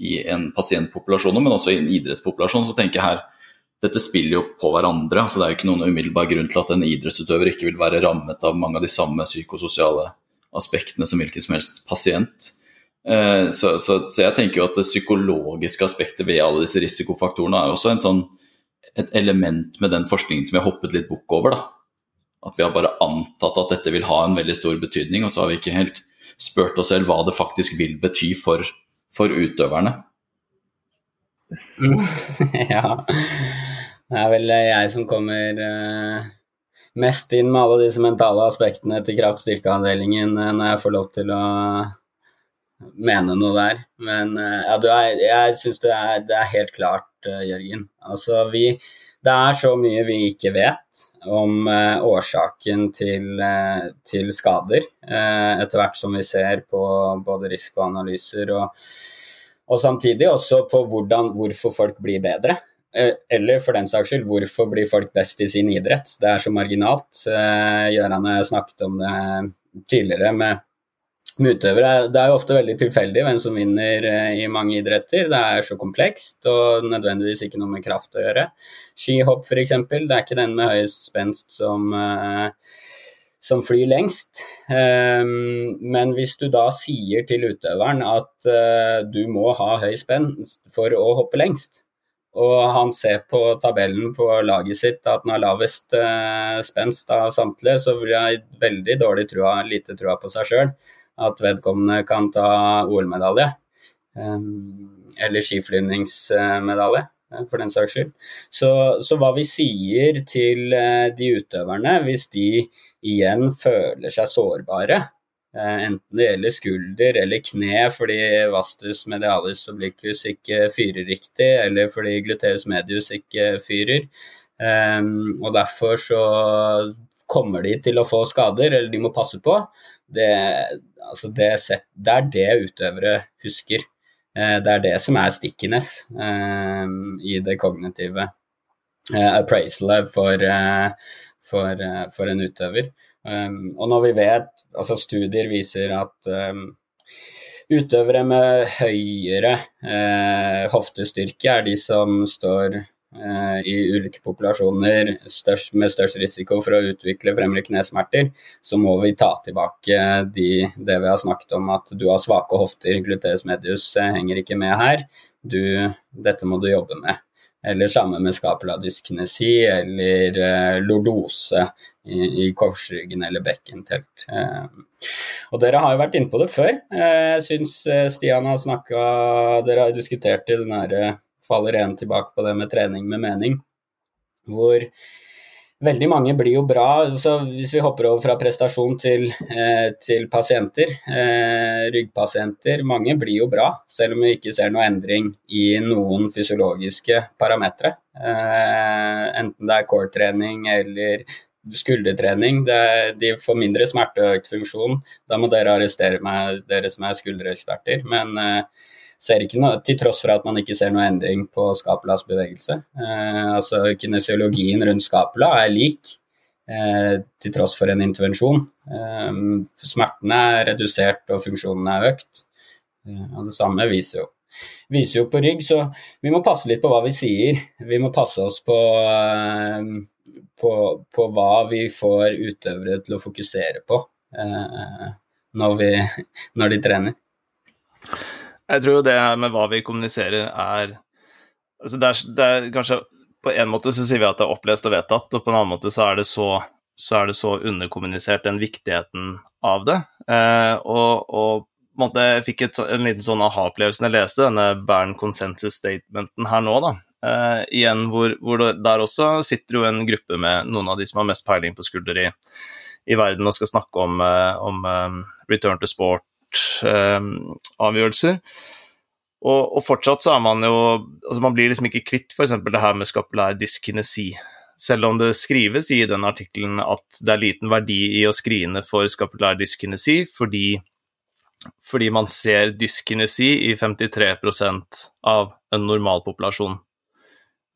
i, en pasientpopulasjon, men også i en idrettspopulasjon. Så tenker jeg her dette spiller jo på hverandre. altså Det er jo ikke noen umiddelbar grunn til at en idrettsutøver ikke vil være rammet av mange av de samme psykososiale aspektene som hvilken som helst pasient. Eh, så, så, så, jeg tenker jo at det psykologiske aspektet ved alle disse risikofaktorene er også sånn, et element med den forskningen som vi har hoppet litt bukk over. da. At vi har bare antatt at dette vil ha en veldig stor betydning, og så har vi ikke helt spurt oss selv hva det faktisk vil bety for, for utøverne. ja. Det er vel jeg som kommer uh, mest inn med alle disse mentale aspektene til kraftstyrkeavdelingen uh, når jeg får lov til å mene noe der. Men eh, ja, er, jeg syns det, det, er helt klart, uh, Jørgen. Altså, vi Det er så mye vi ikke vet om uh, årsaken til, til skader, etter hvert som vi ser på både risikoanalyser og, og samtidig også på hvordan, hvorfor folk blir bedre. Eller for den saks skyld, hvorfor blir folk best i sin idrett? Det er så marginalt. Gøran og jeg snakket om det tidligere med med utøvere. Det er jo ofte veldig tilfeldig hvem som vinner eh, i mange idretter. Det er så komplekst og nødvendigvis ikke noe med kraft å gjøre. Skihopp f.eks. Det er ikke den med høyest spenst som, eh, som flyr lengst. Ehm, men hvis du da sier til utøveren at eh, du må ha høy spenst for å hoppe lengst, og han ser på tabellen på laget sitt at han har lavest spenst av samtlige, så vil jeg veldig dårlig trua, lite trua på seg sjøl at vedkommende kan ta OL-medalje. Eller skiflyvningsmedalje, eh, for den saks skyld. Så, så, hva vi sier til eh, de utøverne, hvis de igjen føler seg sårbare, eh, enten det gjelder skulder eller kne fordi vastus medialis obliquus ikke fyrer riktig, eller fordi gluteus medius ikke fyrer, og derfor så kommer de til å få skader, eller de må passe på, det, altså det, set, det er det utøvere husker. Eh, det er det som er stickiness eh, i det kognitive eh, appraisalet for, for, for, en utøver. og når vi vet, altså studier viser at utøvere med høyere hoftestyrke er de som står i ulike populasjoner størst, med størst risiko for å utvikle fremre knesmerter, så må vi ta tilbake de, det vi har snakket om at du har svake hofter, gluteus medius eh, henger ikke med her. Du, dette må du jobbe med. Eller samme med skapuladyskinesi eller eh, lordose i, i, korsryggen eller bekkentelt. Eh, og dere har jo vært inne på det før. Eh, jeg syns eh, Stian har snakka Dere har diskutert i den herre faller igjen tilbake på det med trening med mening, hvor veldig mange blir jo bra. så Hvis vi hopper over fra prestasjon til, eh, til pasienter, eh, ryggpasienter, mange blir jo bra, selv om vi ikke ser noe endring i noen fysiologiske parametere. Eh, enten det er core-trening eller skuldertrening. Det, de får mindre smerte og økt funksjon. Da må dere arrestere meg, dere som er skuldereksperter. Men noe, til tross for at man ikke ser noe endring på Skapelas bevegelse. Eh, altså Kinesiologien rundt Skapela er lik, eh, til tross for en intervensjon. Eh, smertene er redusert og funksjonen er økt. Eh, og Det samme viser jo, viser jo på rygg, så vi må passe litt på hva vi sier. Vi må passe oss på, eh, på, på hva vi får utøvere til å fokusere på eh, når, vi, når de trener. Jeg tror jo det her med hva vi kommuniserer, er altså det, er, det er kanskje På en måte så sier vi at det er opplest og vedtatt, og på en annen måte så er det så, så, er det så underkommunisert den viktigheten av det. Eh, og, og måte, jeg fikk et, en liten sånn aha-opplevelse da jeg leste denne Bern Consensus Statementen her nå, da. Eh, igjen hvor, hvor det, der også sitter jo en gruppe med noen av de som har mest peiling på skulder i, i verden og skal snakke om, eh, om um, return to sport avgjørelser. Og, og, fortsatt så er man jo altså Man blir liksom ikke kvitt f.eks. det her med skapulær dyskinesi. Selv om det skrives i den artikkelen at det er liten verdi i å skrine for skapulær dyskinesi fordi, fordi man ser dyskinesi i 53% av en normalpopulasjon.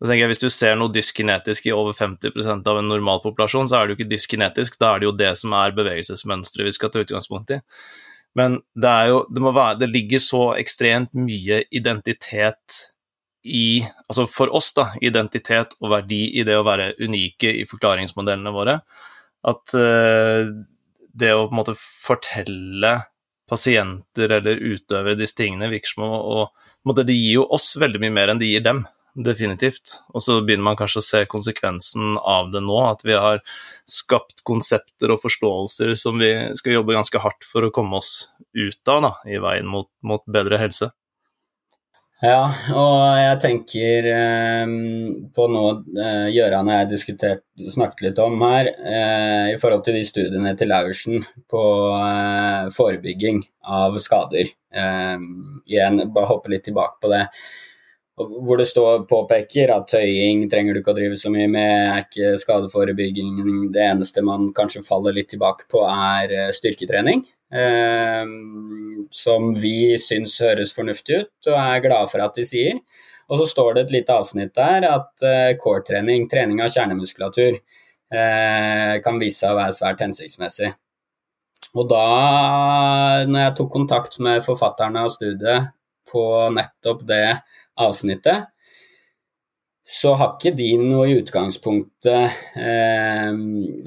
Så tenker jeg, Hvis du ser noe dyskinetisk i over 50% av en normalpopulasjon, så er det jo ikke dyskinetisk, da er det jo det som er bevegelsesmønsteret vi skal ta utgangspunkt i. Men det jo det, være, det ligger så ekstremt mye identitet i Altså for oss, da, identitet og verdi i det å være unike i forklaringsmodellene våre, at uh, det å på en måte fortelle pasienter eller utøvere disse tingene virker som å Det gir jo oss veldig mye mer enn det gir dem definitivt. Og så begynner man kanskje å se konsekvensen av det nå, at vi har skapt konsepter og forståelser som vi skal jobbe ganske hardt for å komme oss ut av da, i veien mot, mot bedre helse. Ja, og jeg tenker eh, på noe eh, Gøran og jeg diskutert, snakket litt om her, eh, i forhold til de studiene til Laursen på eh, forebygging av skader. Eh, igjen, bare hoppe litt tilbake på det hvor det står påpeker at tøying trenger du ikke å drive så mye med, er ikke skadeforebygging. Det eneste man kanskje faller litt tilbake på, er eh, styrketrening. Eh, som vi syns høres fornuftig ut, og er glade for at de sier. Og så står det et lite avsnitt der at eh, core-trening, trening av kjernemuskulatur, eh, kan vise seg å være svært hensiktsmessig. Og da, når jeg tok kontakt med forfatterne av studiet på nettopp det avsnittet, så har ikke de noe i utgangspunktet eh,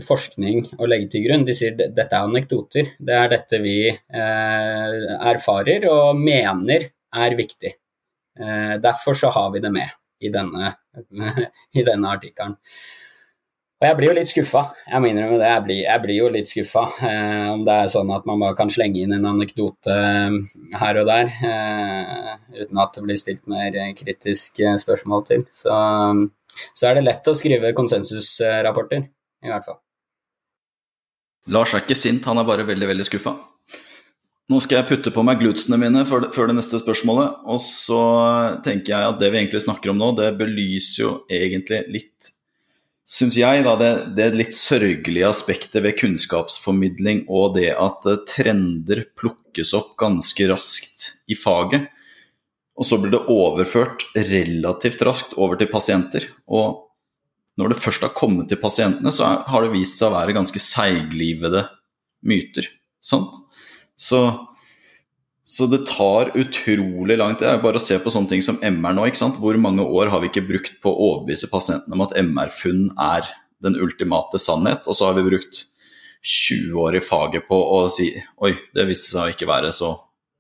forskning å legge til grunn. De sier dette er anekdoter. Det er dette vi eh, erfarer og mener er viktig. Eh, derfor så har vi det med i denne, i denne artikkelen. Og jeg blir jo litt skuffa, jeg må innrømme det. Jeg blir, jeg blir jo litt skuffa. Eh, om det er sånn at man bare kan slenge inn en anekdote eh, her og der eh, uten at det blir stilt mer kritiske spørsmål til. Så, så er det lett å skrive konsensusrapporter, i hvert fall. Lars er ikke sint, han er bare veldig, veldig skuffa. Nå skal jeg putte på meg glutsene mine før det, før det, neste spørsmålet. Og så tenker jeg at det vi egentlig snakker om nå, det belyser jo egentlig litt syns jeg, da, det, det litt sørgelige aspektet ved kunnskapsformidling og det at eh, trender plukkes opp ganske raskt i faget, og så blir det overført relativt raskt over til pasienter. Og når det først har kommet til pasientene, så har det vist seg å være ganske seiglivede myter. Sant? Så så det tar utrolig lang tid. Bare å se på sånne ting som MR nå. ikke sant? Hvor mange år har vi ikke brukt på å overbevise pasientene om at MR-funn er den ultimate sannhet, og så har vi brukt 20 år i faget på å si oi, det viste seg å ikke være så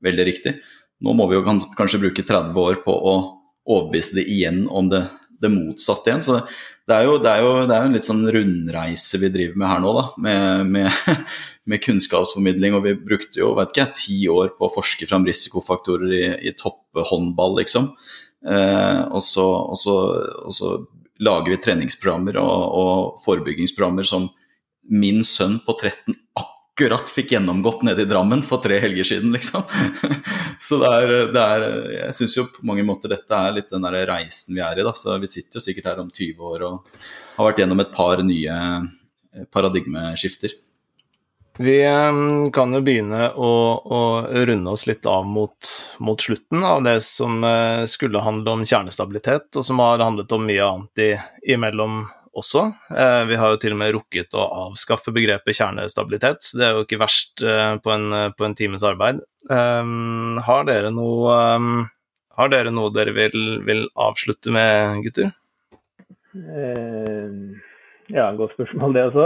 veldig riktig. Nå må vi jo kanskje bruke 30 år på å overbevise det igjen om det, det motsatte igjen. Så det er, jo, det, er jo, det er jo en litt sånn rundreise vi driver med her nå, da. Med, med, med kunnskapsformidling. Og vi brukte jo vet ikke, ti år på å forske fram risikofaktorer i, i topphåndball, liksom. Eh, og, så, og, så, og, så, lager vi treningsprogrammer og, og forebyggingsprogrammer som min sønn på 13 akkurat fikk gjennomgått nede i Drammen for tre helger siden, liksom. Så det er, det er Jeg syns jo på mange måter dette er litt den der reisen vi er i, da. Så vi sitter jo sikkert her om 20 år og har vært gjennom et par nye paradigmeskifter. Vi ehm, kan jo begynne å, å runde oss litt av mot, mot, slutten av det som eh, skulle handle om kjernestabilitet, og som har handlet om mye annet i, imellom også. Eh, vi har jo til og med rukket å avskaffe begrepet kjernestabilitet, det er jo ikke verst eh, på en, på en times arbeid. Ehm, har dere noe ehm, har dere noe dere vil, vil avslutte med, gutter? ja, godt spørsmål det også.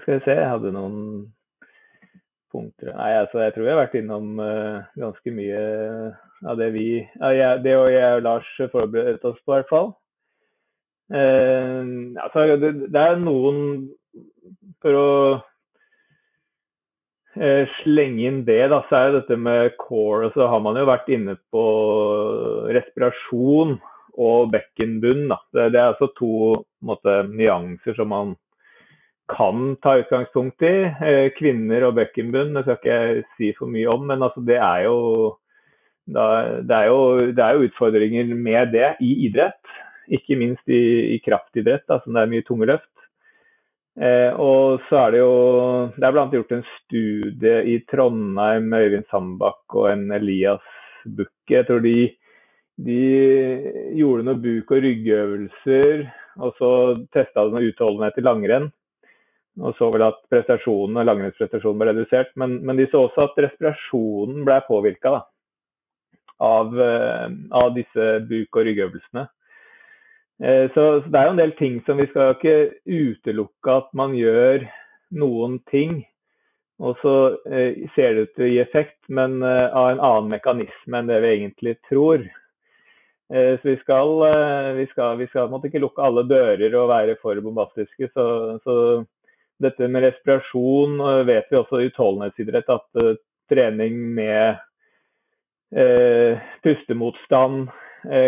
skal vi se, jeg hadde noen punkter Nei, altså jeg tror vi har vært innom ganske mye av det vi ja, jeg, Det og jeg og Lars forberedte oss på, i hvert fall. Uh, altså, det, det, er noen For å uh, slenge inn det, da, så er dette med core Så har man jo vært inne på respirasjon og bekkenbunn. Da. Det, det er altså to måte, nyanser som man kan ta utgangspunkt i. Eh, kvinner og bekkenbunn det skal ikke jeg si for mye om, men altså det, er jo, det, er jo, det er jo utfordringer med det i idrett. Ikke minst i, i kraftidrett, da, som det er mye tunge løft. Eh, og så er det jo Det er bl.a. gjort en studie i Trondheim med Øyvind Sandbakk og en Elias Bukke. Jeg tror de, de gjorde noen buk- og ryggøvelser, og så testa de noe utholdenhet i langrenn og så vel at prestasjonen, og langrennsprestasjonen ble redusert. Men, men, de så også at respirasjonen ble påvirka av, eh, av, disse buk- og ryggøvelsene. Eh, så, det er jo en del ting som vi skal ikke utelukke at man gjør noen ting, og så eh, ser det ut til å gi effekt, men eh, av en annen mekanisme enn det vi egentlig tror. Så vi skal, vi skal, vi skal ikke lukke alle dører og være for bombastiske. Så, så dette med respirasjon vet vi også i utholdenhetsidrett at trening med eh, pustemotstand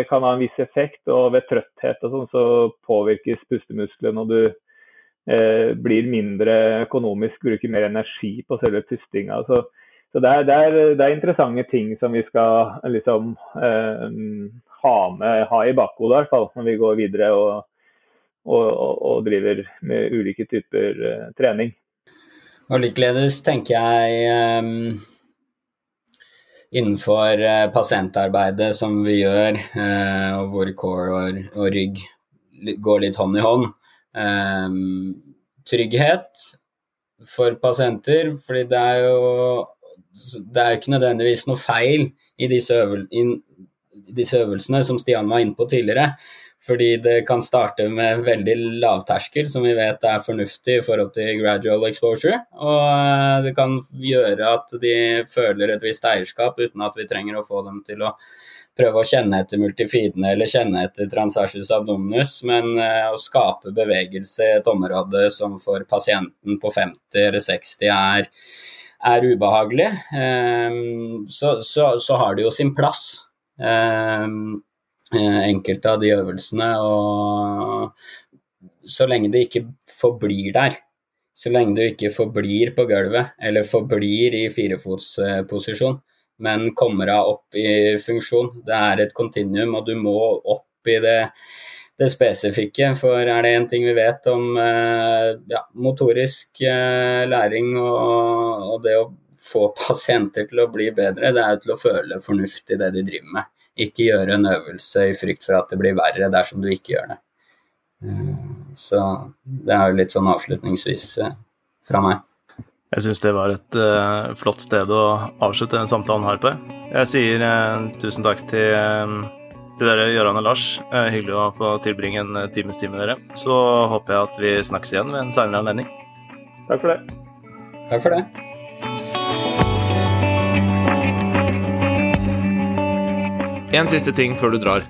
kan ha en viss effekt. Og ved trøtthet og sånn så påvirkes pustemusklene, og du blir mindre økonomisk, bruker mer energi på selve pustinga. Så, så det, er, det, er, det, er, interessante ting som vi skal liksom ha, med, ha i bakhodet, i hvert fall, når vi går videre. og og, og, og driver med ulike typer eh, trening. Og likeledes tenker jeg um, innenfor uh, pasientarbeidet som vi gjør, uh, og hvor core og, rygg går litt hånd i hånd. Um, trygghet for pasienter, fordi det er jo det er ikke nødvendigvis noe feil i disse, øvel, i disse øvelsene, som Stian var inne på tidligere. Fordi det kan starte med veldig lavterskel, som vi vet er fornuftig i forhold til gradual exposure. Og eh, det kan gjøre at de føler et visst eierskap uten at vi trenger å få dem til å prøve å kjenne etter multifidene eller kjenne etter transversus abdominus, men uh, å skape bevegelse i et område som for pasienten på 50 eller 60 er, er ubehagelig, um, så, så, så, har det jo sin plass. Um, Eh, enkelte av de øvelsene. Og så lenge det ikke forblir der, så lenge du ikke forblir på gulvet eller forblir i firefotsposisjon, men kommer av opp i funksjon. Det er et kontinuum, og du må opp i det, det spesifikke. For er det én ting vi vet om eh, ja, motorisk eh, læring og, og det å få pasienter til å bli bedre, det er jo til å føle fornuft i det de driver med. Ikke gjøre en øvelse i frykt for at det blir verre dersom du ikke gjør det. Eh, så det er jo litt sånn avslutningsvis eh, fra meg. Jeg syns det var et uh, flott sted å avslutte den samtalen her på. Jeg sier uh, tusen takk til, uh, til dere, Gøran og Lars. hyggelig å få tilbringe en times tid med dere. Så håper jeg at vi snakkes igjen ved en seinere anledning. Takk for det. Takk for det. En siste ting før du drar.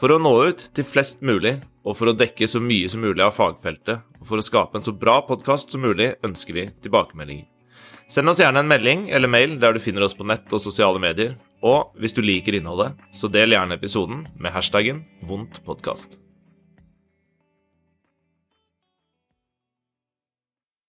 For å nå ut til flest mulig, og for å dekke så mye som mulig av fagfeltet, og for å skape en så bra podkast som mulig, ønsker vi tilbakemeldinger. Send oss gjerne en melding eller mail der du finner oss på nett og sosiale medier. Og hvis du liker innholdet, så del gjerne episoden med hashtaggen vondtpodkast.